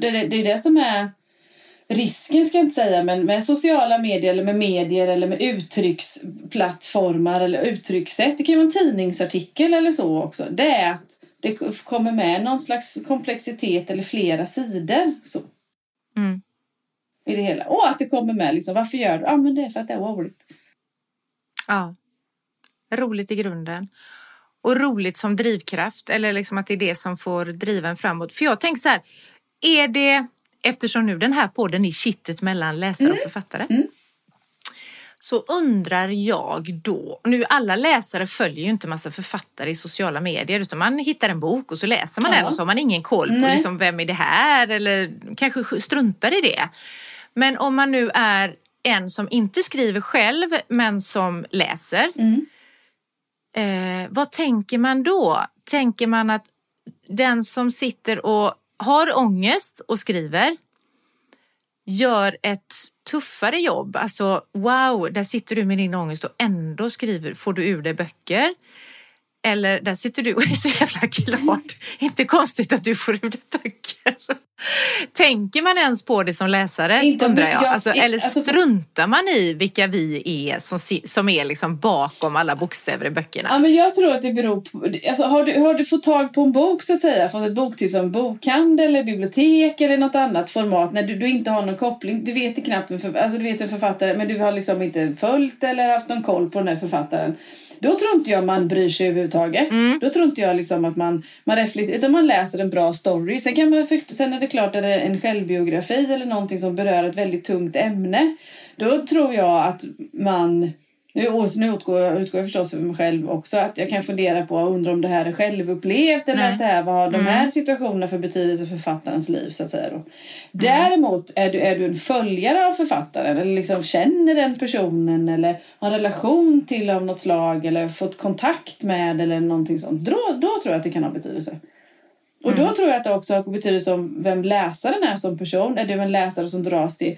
det är det som är risken ska jag inte säga, men med sociala medier eller med medier eller med uttrycksplattformar eller uttryckssätt, det kan ju vara en tidningsartikel eller så också, det är att det kommer med någon slags komplexitet eller flera sidor så, Mm. i det hela. Och att det kommer med liksom, varför gör du? Ja, men det är för att det är roligt. Ja. Roligt i grunden. Och roligt som drivkraft, eller liksom att det är det som får driva en framåt. För jag tänker så här, är det, eftersom nu den här podden är kittet mellan läsare och författare, Mm. så undrar jag då, nu alla läsare följer ju inte massa författare i sociala medier utan man hittar en bok och så läser man Ja. den och så har man ingen koll på Nej. liksom, vem är det här eller kanske struntar i det. Men om man nu är en som inte skriver själv men som läser, Mm. Eh, vad tänker man då? Tänker man att den som sitter och har ångest och skriver gör ett tuffare jobb? Alltså wow, där sitter du med din ångest och ändå skriver, får du ur dig böcker. Eller där sitter du och är så jävla glad. Inte konstigt att du får dig böcker. Tänker man ens på det som läsare? Inte undrar jag. jag- Alltså, i- eller alltså, struntar man i vilka vi är som, som är liksom bakom alla bokstäver i böckerna? Ja, men jag tror att det beror på... Alltså, har, du, har du fått tag på en bok så att säga, fått ett boktips av en bokhandel eller bibliotek eller något annat format när du, du inte har någon koppling, du vet knappt för, alltså, du vet en författare men du har liksom inte följt eller haft någon koll på den här författaren. Då tror inte jag man bryr sig överhuvudtaget. Då tror inte jag liksom att man, man reflekterar, utan man läser en bra story. Sen, kan man, sen är det klart att det är en självbiografi eller någonting som berör ett väldigt tungt ämne. Då tror jag att man nu, och nu utgår, jag, utgår jag förstås över mig själv också. Att jag kan fundera på undra om det här är självupplevt eller Nej. att det här, vad har de här situationerna för betydelse för författarens liv så att säga. Då. Däremot är du, är du en följare av författaren eller liksom känner den personen eller har en relation till av något slag eller fått kontakt med eller någonting sånt. Då, då tror jag att det kan ha betydelse. Och då tror jag att det också har betydelse om vem läsaren är som person. Är du en läsare som dras till,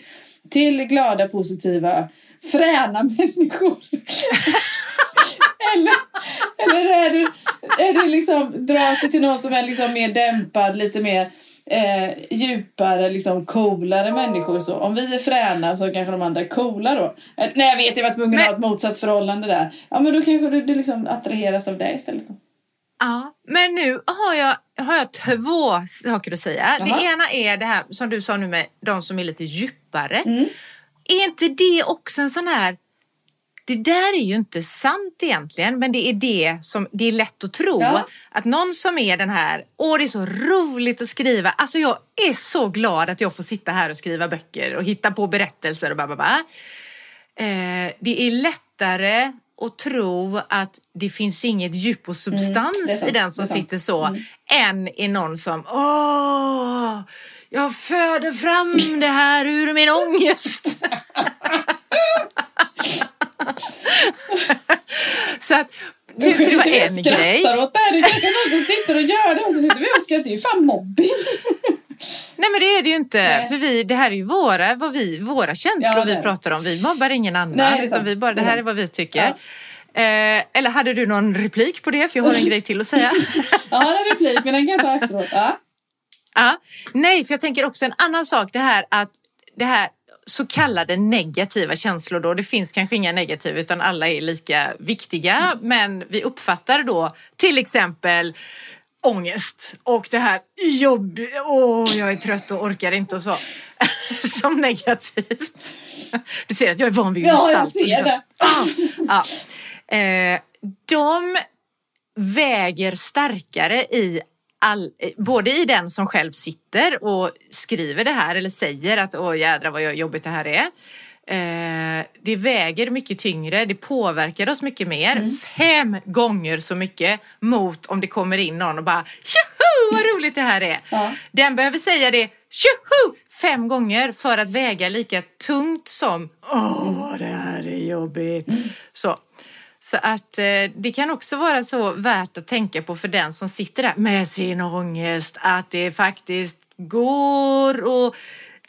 till glada, positiva, fräna människor? eller eller är, du, är du liksom, dras du till någon som är liksom mer dämpad, lite mer eh, djupare, liksom coolare människor? Så om vi är fräna så kanske de andra är coola då. Eh, nej, jag vet, jag var tvungen att Men- ha ett motsatsförhållande där. Ja, men då kanske du, du liksom attraheras av det istället. Då. Ja, men nu har jag, har jag två saker att säga. Jaha. Det ena är det här som du sa nu med de som är lite djupare. Mm. Är inte det också en sån här det där är ju inte sant egentligen, men det är det som det är lätt att tro. Ja. Att någon som är den här, åh det är så roligt att skriva. Alltså jag är så glad att jag får sitta här och skriva böcker och hitta på berättelser och bara. Eh, det är lättare att tro att det finns inget djup och substans Mm, sant, i den som sitter så, Mm. än i någon som, åh, jag föder fram det här ur min ångest. så att så det var en skrattar grej. åt det här. Det är någon som sitter och gör det och så sitter vi och skrattar. Det är ju fan mobbing. Nej men det är det ju inte. Nej. För vi, det här är ju våra, vad vi, våra känslor Ja, vi pratar om. Vi mobbar ingen annan. Nej, utan vi bara, det Det är här är vad vi tycker. Eh, eller hade du någon replik på det? För jag har en grej till att säga. Ja, det är replik, men den kan jag ta efteråt. Ja. Ja, nej, för jag tänker också en annan sak. Det här att det här så kallade negativa känslor då. Det finns kanske inga negativa utan alla är lika viktiga. Men vi uppfattar då till exempel ångest och det här jobb. Åh, jag är trött och orkar inte och så. Som negativt. Du ser att jag är van vid Ja, jag ser liksom. det. Ja. Ja. Eh, de väger starkare i all, både i den som själv sitter och skriver det här eller säger att åh jädrar vad jobbigt det här är. Eh, det väger mycket tyngre, det påverkar oss mycket mer. Mm. Fem gånger så mycket mot om det kommer in någon och bara tjoho vad roligt det här är. Ja. Den behöver säga det tjoho fem gånger för att väga lika tungt som åh det här är jobbigt. Så. Så att eh, det kan också vara så värt att tänka på för den som sitter där med sin ångest att det faktiskt går att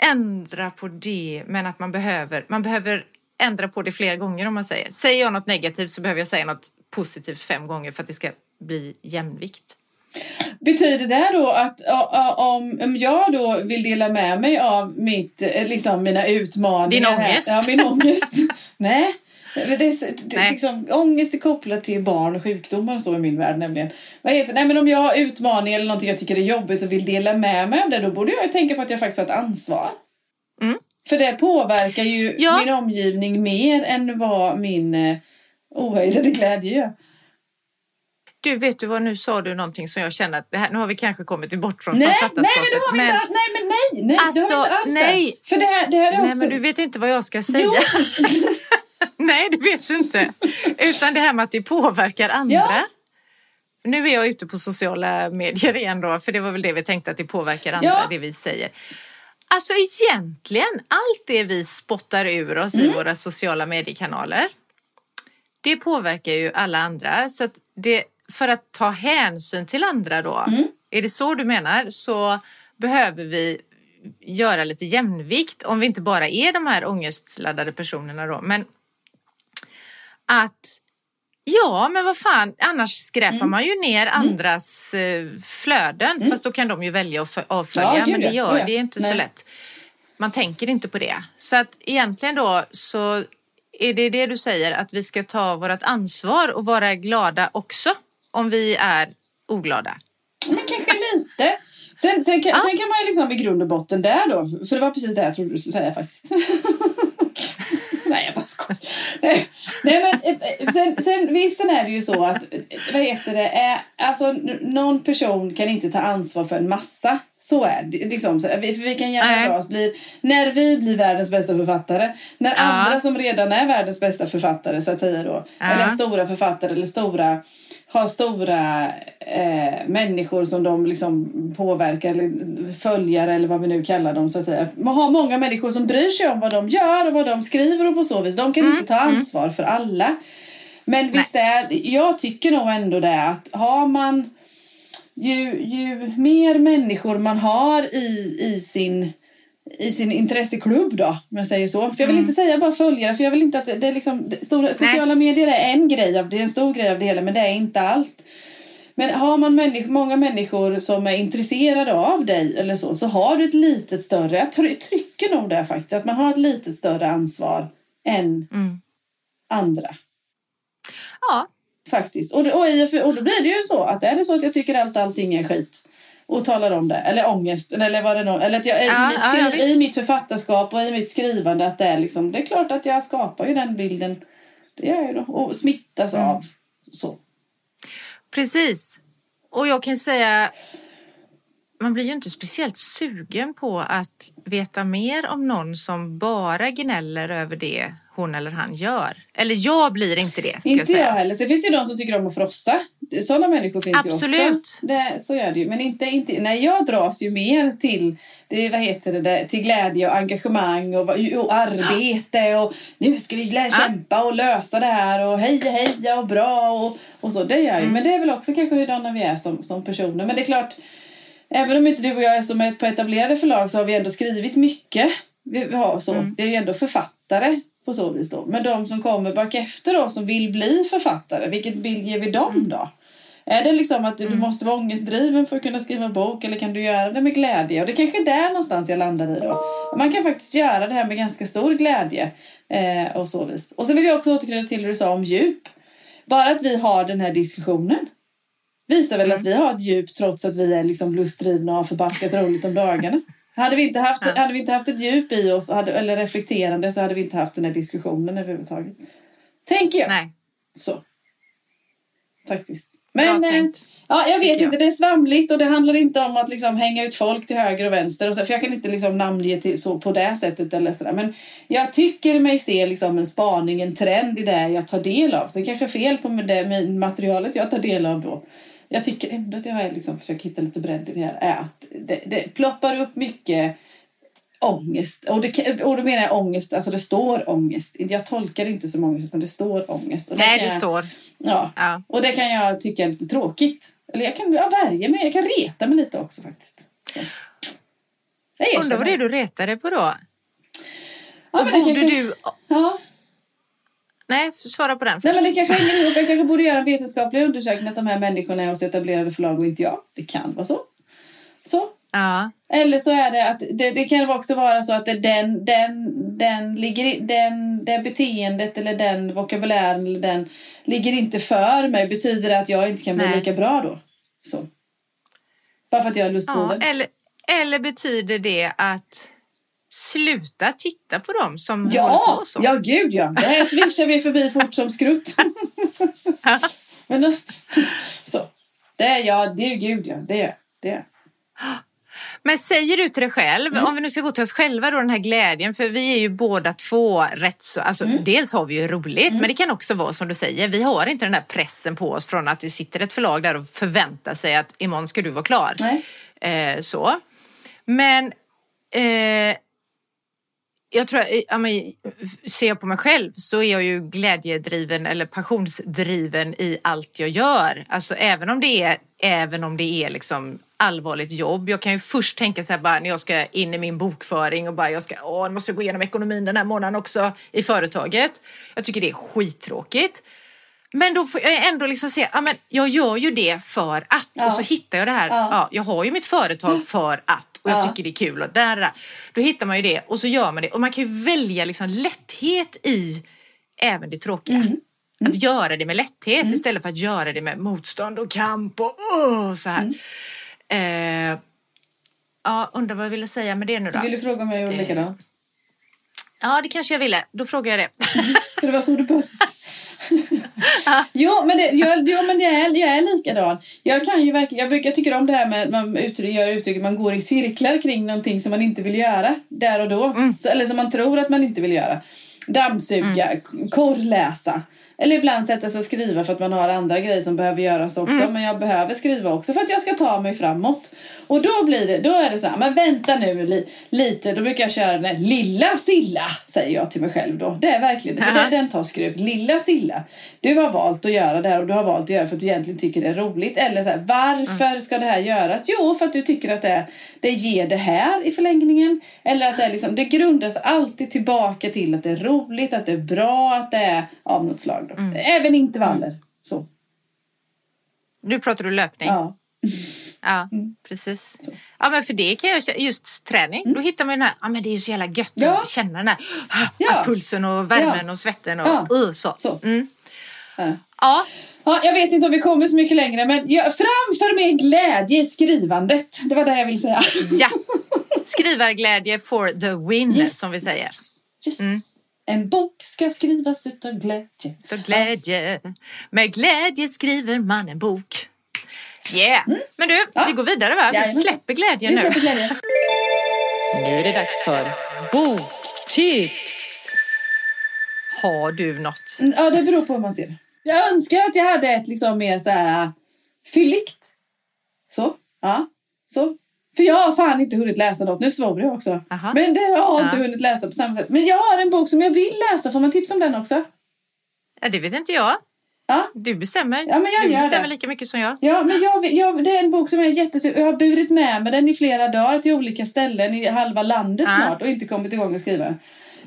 ändra på det men att man behöver, man behöver ändra på det flera gånger om man säger. Säger jag något negativt så behöver jag säga något positivt fem gånger för att det ska bli jämvikt. Betyder det då att om, om jag då vill dela med mig av mitt, eh, liksom mina utmaningar Din ångest. Här, ja, min ångest. Nej. Det, är- det, Nej. Liksom, ångest är kopplat till barn och sjukdomar och så i min värld nämligen. Vad heter, nej, men om jag har utmaningar eller någonting jag tycker är jobbigt och vill dela med mig av det då borde jag ju tänka på att jag faktiskt har ett ansvar. Mm. För det påverkar ju Ja. min omgivning mer än vad min eh, ohejdade glädje gör. Du, vet du vad, nu sa du någonting som jag känner att det här, nu har vi kanske kommit bort från Nej, nej författarskapet. men det har vi inte alls. Nej men nej, nej det har vi Alltså, inte alls nej. det. För det här, det här är Nej, också... men du vet inte vad jag ska säga. Jo. Nej, det vet du inte. Utan det här med att det påverkar andra. Ja. Nu är jag ute på sociala medier igen då, för det var väl det vi tänkte att det påverkar andra, Ja. det vi säger. Alltså egentligen, allt det vi spottar ur oss Mm. i våra sociala mediekanaler, det påverkar ju alla andra. Så att det, för att ta hänsyn till andra då, Mm. är det så du menar, så behöver vi göra lite jämvikt om vi inte bara är de här ångestladdade personerna då. Men att Ja, men vad fan, annars skräpar Mm. man ju ner andras eh, flöden. Fast då kan de ju välja att avfölja, Ja, men det gör ja. det är inte så Nej. lätt. Man tänker inte på det. Så att egentligen då så är det det du säger, att vi ska ta vårt ansvar och vara glada också om vi är oglada. Men kanske lite. Sen, sen, kan, Ja. sen kan man ju liksom i grund och botten där då, för det var precis det jag trodde du skulle säga faktiskt. Nej, jag bara skojar. Nej, nej men eh, sen, sen visst är det ju så att, eh, vad heter det, är, alltså någon person kan inte ta ansvar för en massa. Så är det. Liksom, så, vi, för vi kan gärna dra oss, bli, när vi blir världens bästa författare, när Ja. andra som redan är världens bästa författare så att säga då, Ja. eller stora författare eller stora har stora eh, människor som de liksom påverkar eller följare eller vad vi nu kallar dem så att säga. Man har många människor som bryr sig om vad de gör och vad de skriver och på så vis. De kan Mm, inte ta ansvar för alla. Men visst är, jag tycker nog ändå det att har man ju, ju mer människor man har i, i sin i sin intresseklubb då, om jag säger så. För jag vill Mm. inte säga bara följare, för jag vill inte att det, det är liksom, det, stora, sociala medier är en grej av det, är en stor grej av det hela, men det är inte allt. Men har man människ, många människor som är intresserade av dig eller så, så har du ett litet större, jag try, trycker nog det faktiskt, att man har ett litet större ansvar än Mm. andra. Ja, Faktiskt. Och, och, i, och då blir det ju så att är det så att jag tycker allt allting är skit och talar om det, eller ångest, eller vad det nu eller att jag, Ja, i, mitt ja, i mitt författarskap och i mitt skrivande att det är liksom, det är klart att jag skapar ju den bilden. Det gör jag ju då. Och smittas Mm. av. Så. Precis. Och jag kan säga, man blir ju inte speciellt sugen på att veta mer om någon som bara gnäller över det hon eller han gör. Eller jag blir inte det, jag Inte jag säga. heller. Sen finns det ju de som tycker om att frossa. Sådana människor finns ju Absolut. också. Det, så gör det ju. Men inte, inte, nej, jag dras ju mer till, det, vad heter det, där, till glädje och engagemang och, och arbete och nu ska vi Ja. kämpa och lösa det här och heja heja och bra och, och så. Det gör jag ju. Mm. Men det är väl också kanske hurdana vi är som, som personer. Men det är klart, även om inte du och jag är som på etablerade förlag så har vi ändå skrivit mycket. Vi, vi, har så. Mm. vi är ju ändå författare på så vis då. Men de som kommer bak efter då som vill bli författare, vilket bild ger vi dem Mm. då? Är det liksom att du måste vara ångestdriven för att kunna skriva en bok eller kan du göra det med glädje? Och det kanske är där någonstans jag landar i då. Man kan faktiskt göra det här med ganska stor glädje eh, och så vis. Och sen vill jag också återknyta till det du sa om djup. Bara att vi har den här diskussionen visar väl att vi har ett djup trots att vi är liksom lustdrivna och har förbaskat roligt om dagarna. Hade vi inte haft, Ja. hade vi inte haft ett djup i oss, hade, eller reflekterande, så hade vi inte haft den här diskussionen överhuvudtaget. Tänker jag. Nej, Så. Faktiskt. Men eh, ja, jag vet jag. inte, det är svamligt och det handlar inte om att liksom hänga ut folk till höger och vänster. Och så, för jag kan inte liksom namnge till, så på det sättet eller sådär. Men jag tycker mig se liksom en spaning, en trend i det jag tar del av. Så det kanske är fel på det med materialet jag tar del av då. Jag tycker ändå att jag liksom försökt hitta lite bredd i det här. Är att det, det ploppar upp mycket ångest. Och, det, och då menar jag ångest, alltså det står ångest. Jag tolkar det inte som ångest utan det står ångest. Och Nej, kan det jag- står. Ja, Ja. och det kan jag tycka är lite tråkigt. Eller jag kan ja, värja mig, jag kan reta mig lite också faktiskt. Så. Jag erkänner. Undrar vad det är du retar dig på då? Ja, Och men det borde kanske- du... Ja, Nej, svara på den nej, först. men det kanske hänger ihop. Jag kanske borde göra en vetenskaplig undersökning att de här människorna är hos etablerade förlag och inte jag. Det kan vara så. Så. Ja. Eller så är det att det, det kan också vara så att det, den, den, den ligger i, den, det beteendet eller den vokabulären eller den ligger inte för mig. Betyder det att jag inte kan bli Nej. lika bra då? Så. Bara för att jag är ja. lustdriven. Eller, eller betyder det att sluta titta på dem som håller Ja, på så? ja gud ja. Det här swishar vi förbi fort som skrutt. Men då, så. Det är ja, det är gud ja. Det är det. Är. Men säger du till dig själv, Mm. om vi nu ska gå till oss själva då, den här glädjen, för vi är ju båda två rätt så, alltså Mm. dels har vi ju roligt, men det kan också vara som du säger, vi har inte den där pressen på oss från att det sitter ett förlag där och förväntar sig att imorgon ska du vara klar. Eh, så. Men eh, jag tror, eh, ja, men, ser jag på mig själv så är jag ju glädjedriven eller passionsdriven i allt jag gör. Alltså även om det är, även om det är liksom allvarligt jobb. Jag kan ju först tänka så här bara när jag ska in i min bokföring och bara jag ska, åh, nu måste jag gå igenom ekonomin den här månaden också i företaget. Jag tycker det är skittråkigt. Men då får jag ändå liksom se, ja men jag gör ju det för att Ja. och så hittar jag det här, Ja. ja. jag har ju mitt företag för att och jag Ja. tycker det är kul och där, där. Då hittar man ju det och så gör man det och man kan ju välja liksom lätthet i även det tråkiga. Mm. Att göra det med lätthet istället för att göra det med motstånd och kamp och åh, så här. Mm. Eh, ja, undrar vad jag ville säga med det nu då? Vill du fråga om jag gjorde likadant? Ja, det kanske jag ville. Då frågar jag det. För det var så du började. jo, men, det, jag, jo, men det är, jag är likadan. Jag kan ju verkligen, jag brukar tycka om det här med man uttryck, gör uttrycket man går i cirklar kring någonting som man inte vill göra där och då. Så, eller som man tror att man inte vill göra. Dammsuga, mm. korrläsa. Eller ibland sätta sig och skriva för att man har andra grejer som behöver göras också. Men jag behöver skriva också för att jag ska ta mig framåt. Och då blir det, då är det så här, men vänta nu li, lite. Då brukar jag köra den här, lilla Silla, säger jag till mig själv då. Det är verkligen, för Jaha. den, tar skruv. Lilla Silla, du har valt att göra det här och du har valt att göra det för att du egentligen tycker det är roligt. Eller så här, varför ska det här göras? Jo, för att du tycker att det, det ger det här i förlängningen. Eller att det är liksom, det grundas alltid tillbaka till att det är roligt, att det är bra, att det är av något slag. Då. Även intervaller. Så. Nu pratar du löpning. Ja. Ja, precis. Ja, men för det kan jag just träning, då hittar man den här, ja men det är ju så jävla gött Ja. att känna den här Ja. pulsen och värmen Ja. och svetten och Ja. uh, så. Så. Mm. Ja. Ja, Ja, jag vet inte om vi kommer så mycket längre men jag, framför med glädje i skrivandet. Det var det jag ville säga. ja. Skrivarglädje for the win Yes. som vi säger. Yes. Mm. En bok ska skrivas utav glädje. Utav glädje. Med glädje skriver man en bok. Yeah! Men du, Ja. vi går vidare va? Vi Jajamän. släpper glädjen nu. släpper glädje. Nu är det dags för boktips. Har du något? Mm, Ja, det beror på hur man ser det. Jag önskar att jag hade ett liksom mer så här äh, fylligt. Så, ja, så. För jag har fan inte hunnit läsa något. Nu svor jag också. Aha. Men det jag har inte Ja. hunnit läsa på samma sätt. Men jag har en bok som jag vill läsa. Får man tips om den också? Ja, det vet inte jag. Ja. Du bestämmer. Ja, men jag du gör bestämmer det. lika mycket som jag. Ja, men jag, jag, det är en bok som jag är jättesugen Jag har burit med mig den i flera dagar till olika ställen i halva landet Ja. snart och inte kommit igång att skriva den.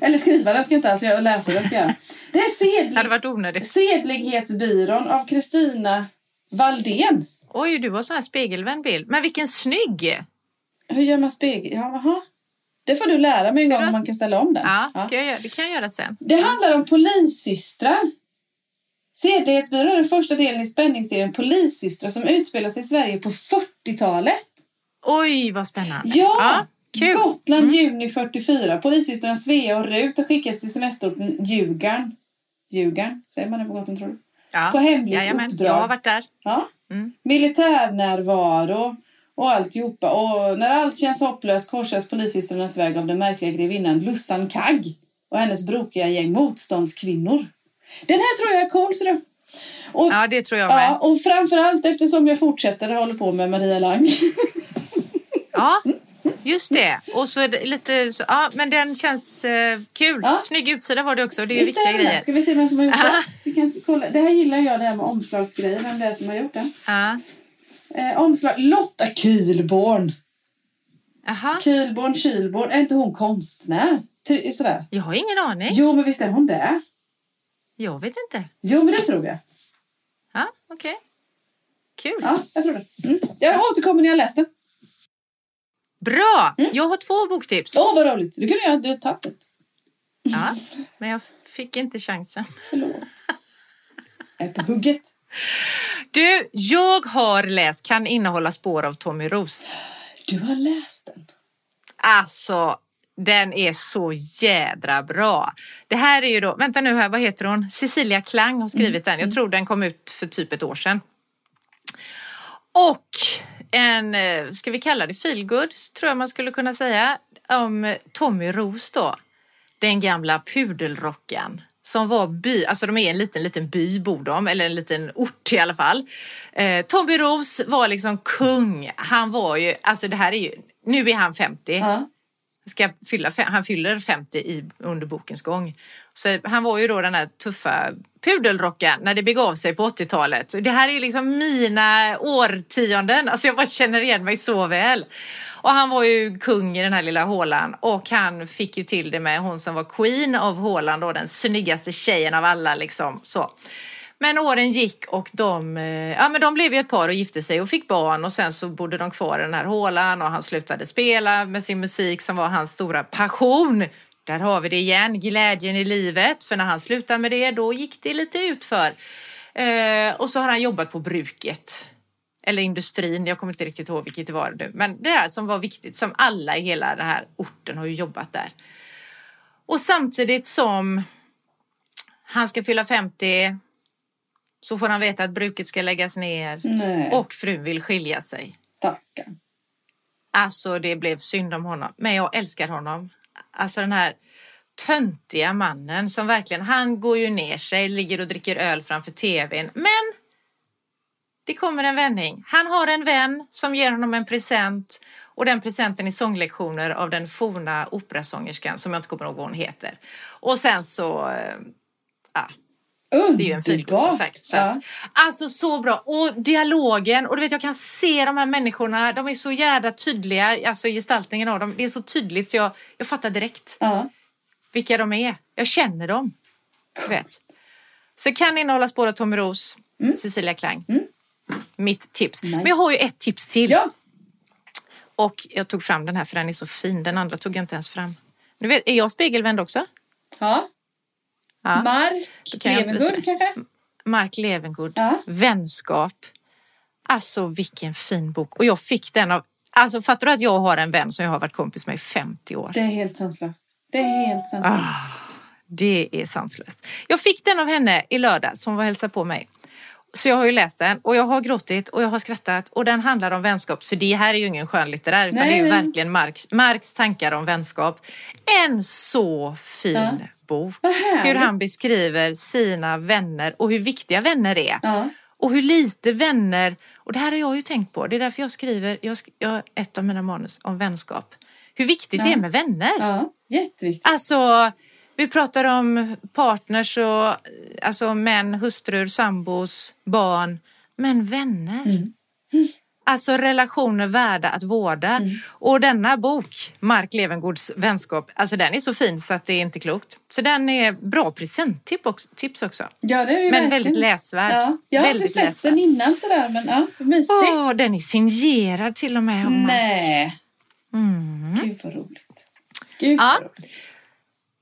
Eller skriva den ska jag inte alls göra, läsa den ska jag. Det är sedlig. Sedlighetsbyrån av Kristina Valdén. Oj, du har sån här spegelvänd bild. Men vilken snygg! Hur gör man spegel? Ja, jaha. Det får du lära mig en gång om man kan ställa om den. Ja, Ja. ska jag göra, det kan jag göra sen. Det handlar om polissystrar. Sedlighetsbyrån är den första delen i spänningsserien Polissystrar som utspelar sig i Sverige på 40-talet. Oj, vad spännande. Ja! Kul. Mm. Gotland juni 44. Polissystrarna Svea och Rut har skickats till semesterorten Ljugarn. Ljugarn, säger man det på Gotland tror du? Ja. På hemligt Jajamän, uppdrag. Jag har varit där. Ja. Mm. Militärnärvaro och alltihopa. Och när allt känns hopplöst korsas polissystrarnas väg av den märkliga grevinnan Lussan Kagg och hennes brokiga gäng motståndskvinnor. Den här tror jag är cool, ser du. Och, Ja, det tror jag med. ja, och framförallt eftersom jag fortsätter håller på med Maria Lang. Ja, just det. Och så lite så, ja, men den känns eh, kul. Ja. Snygg utsida var det också. Det är Visst viktiga är det? grejer. Ska vi se vem som har gjort det? Vi kan kolla. Det här gillar jag, det här med omslagsgrejer. Vem det är som har gjort den. Ja. Eh, omslag. Lotta Kühlborn. Jaha, Kühlborn, Kylborn. Är inte hon konstnär? Ty- Sådär. jag har ingen aning. Jo, men visst är hon det? Jag vet inte. Jo, men det tror jag. Ja, okej. Kul. Ja, jag tror det. Mm. Jag återkommer när jag läst den. Bra! Mm. Jag har två boktips. Åh, vad roligt. Du kunde göra du tagit ett. Ja, men jag fick inte chansen. Förlåt. Jag är på hugget. Du, jag har läst Kan innehålla spår av Tommy Ros. Du har läst den. Alltså, den är så jädra bra. Det här är ju då, vänta nu här, vad heter hon? Cecilia Klang har skrivit den. Jag tror den kom ut för typ ett år sedan. Och en, eh, ska vi kalla det feelgood, tror jag man skulle kunna säga, om Tommy Ros då. Den gamla pudelrocken som var by, alltså de är en liten, liten by bor de, eller en liten ort i alla fall. Eh, Tommy Ros var liksom kung. Han var ju, alltså det här är ju, nu är han 50 Ja. ska fylla, han fyller 50 i, under bokens gång. Så han var ju då den här tuffa pudelrocken när det begav sig på 80-talet. Det här är ju liksom mina årtionden, alltså jag bara känner igen mig så väl. Och han var ju kung i den här lilla hålan och han fick ju till det med hon som var queen av hålan då, den snyggaste tjejen av alla liksom så. Men åren gick och de, eh, ja, men de blev ju ett par och gifte sig och fick barn och sen så bodde de kvar i den här hålan och han slutade spela med sin musik som var hans stora passion. Där har vi det igen, glädjen i livet. För när han slutade med det, då gick det lite utför. Eh, och så har han jobbat på bruket. Eller industrin, jag kommer inte riktigt ihåg vilket det var nu. Men det där som var viktigt, som alla i hela den här orten har ju jobbat där. Och samtidigt som han ska fylla 50 så får han veta att bruket ska läggas ner Nej, och frun vill skilja sig. stackarn. Alltså det blev synd om honom, men jag älskar honom. Alltså den här töntiga mannen som verkligen, han går ju ner sig, ligger och dricker öl framför tvn. Men det kommer en vändning. Han har en vän som ger honom en present och den presenten är sånglektioner av den forna operasångerskan som jag inte kommer ihåg vad hon heter. Och sen så, eh, ja, det är ju en feelgood som sagt. Så Ja. alltså så bra. Och dialogen. Och du vet jag kan se de här människorna. De är så jävla tydliga. Alltså gestaltningen av dem. Det är så tydligt så jag, jag fattar direkt Ja. vilka de är. Jag känner dem. Du vet. Så kan innehålla spår av Tommy Ros. Cecilia Klang. Mitt tips. Nice. Men jag har ju ett tips till. ja. Och jag tog fram den här för den är så fin. Den andra tog jag inte ens fram. Nu vet, är jag spegelvänd också? ja. Ja. Mark jag Levengood kanske? Mark Levengood. Ja. Vänskap. Alltså vilken fin bok. Och jag fick den av... Alltså fattar du att jag har en vän som jag har varit kompis med i 50 år? Det är helt sanslöst. Det är helt sanslöst. Det är sanslöst. Jag fick den av henne i lördag som var hälsa på mig. Så jag har ju läst den och jag har gråtit och jag har skrattat och den handlar om vänskap. Så det här är ju ingen skönlitterär utan Nej, det är ju verkligen Marx, Marx tankar om vänskap. En så fin Ja. Bok. Hur han beskriver sina vänner och hur viktiga vänner är. Ja. Och hur lite vänner, och det här har jag ju tänkt på, det är därför jag skriver jag, jag, ett av mina manus om vänskap. Hur viktigt det Ja. är med vänner. ja, jätteviktigt. Alltså, vi pratar om partners och alltså män, hustrur, sambos, barn, men vänner. Mm. Alltså relationer värda att vårda. Mm. Och denna bok, Mark Levengårds vänskap, alltså den är så fin så att det är inte klokt. Så den är bra presenttips också. Ja, det är det Men verkligen. väldigt läsvärd. Ja, jag har inte väldigt sett den innan sådär, men ja, mysigt. Åh, den är signerad till och med. om- Nej, Mm. gud vad roligt. Gud Ja. vad roligt.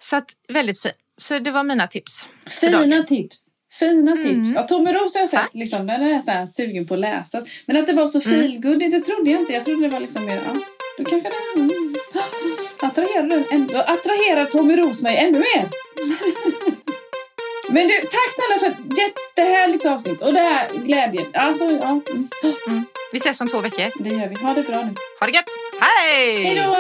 Så att, väldigt fin. Så det var mina tips. Fina tips. Fina tips. Mm. Ja, Tommy Roos har jag sett, liksom, den är jag så här sugen på att läsa. Men att det var så feelgood, det trodde jag inte. Jag trodde det var liksom mer, ja, då kanske den mm, attraherar, ändå, attraherar Tommy Roos mig ännu mer. Men du, tack snälla för ett jättehärligt avsnitt och det här glädjen. Alltså, ja, mm, Vi ses om två veckor. det gör vi. Ha det bra nu. Ha det gött! Hej! Hej då!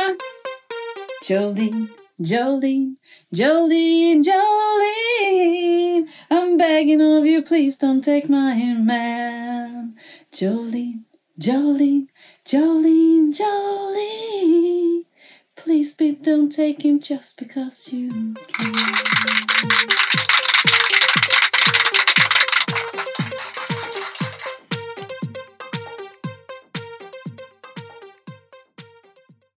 Jolene, Jolene, Jolene, Jolene I'm begging of you, please don't take my man Jolene, Jolene, Jolene, Jolene Please, babe, don't take him just because you can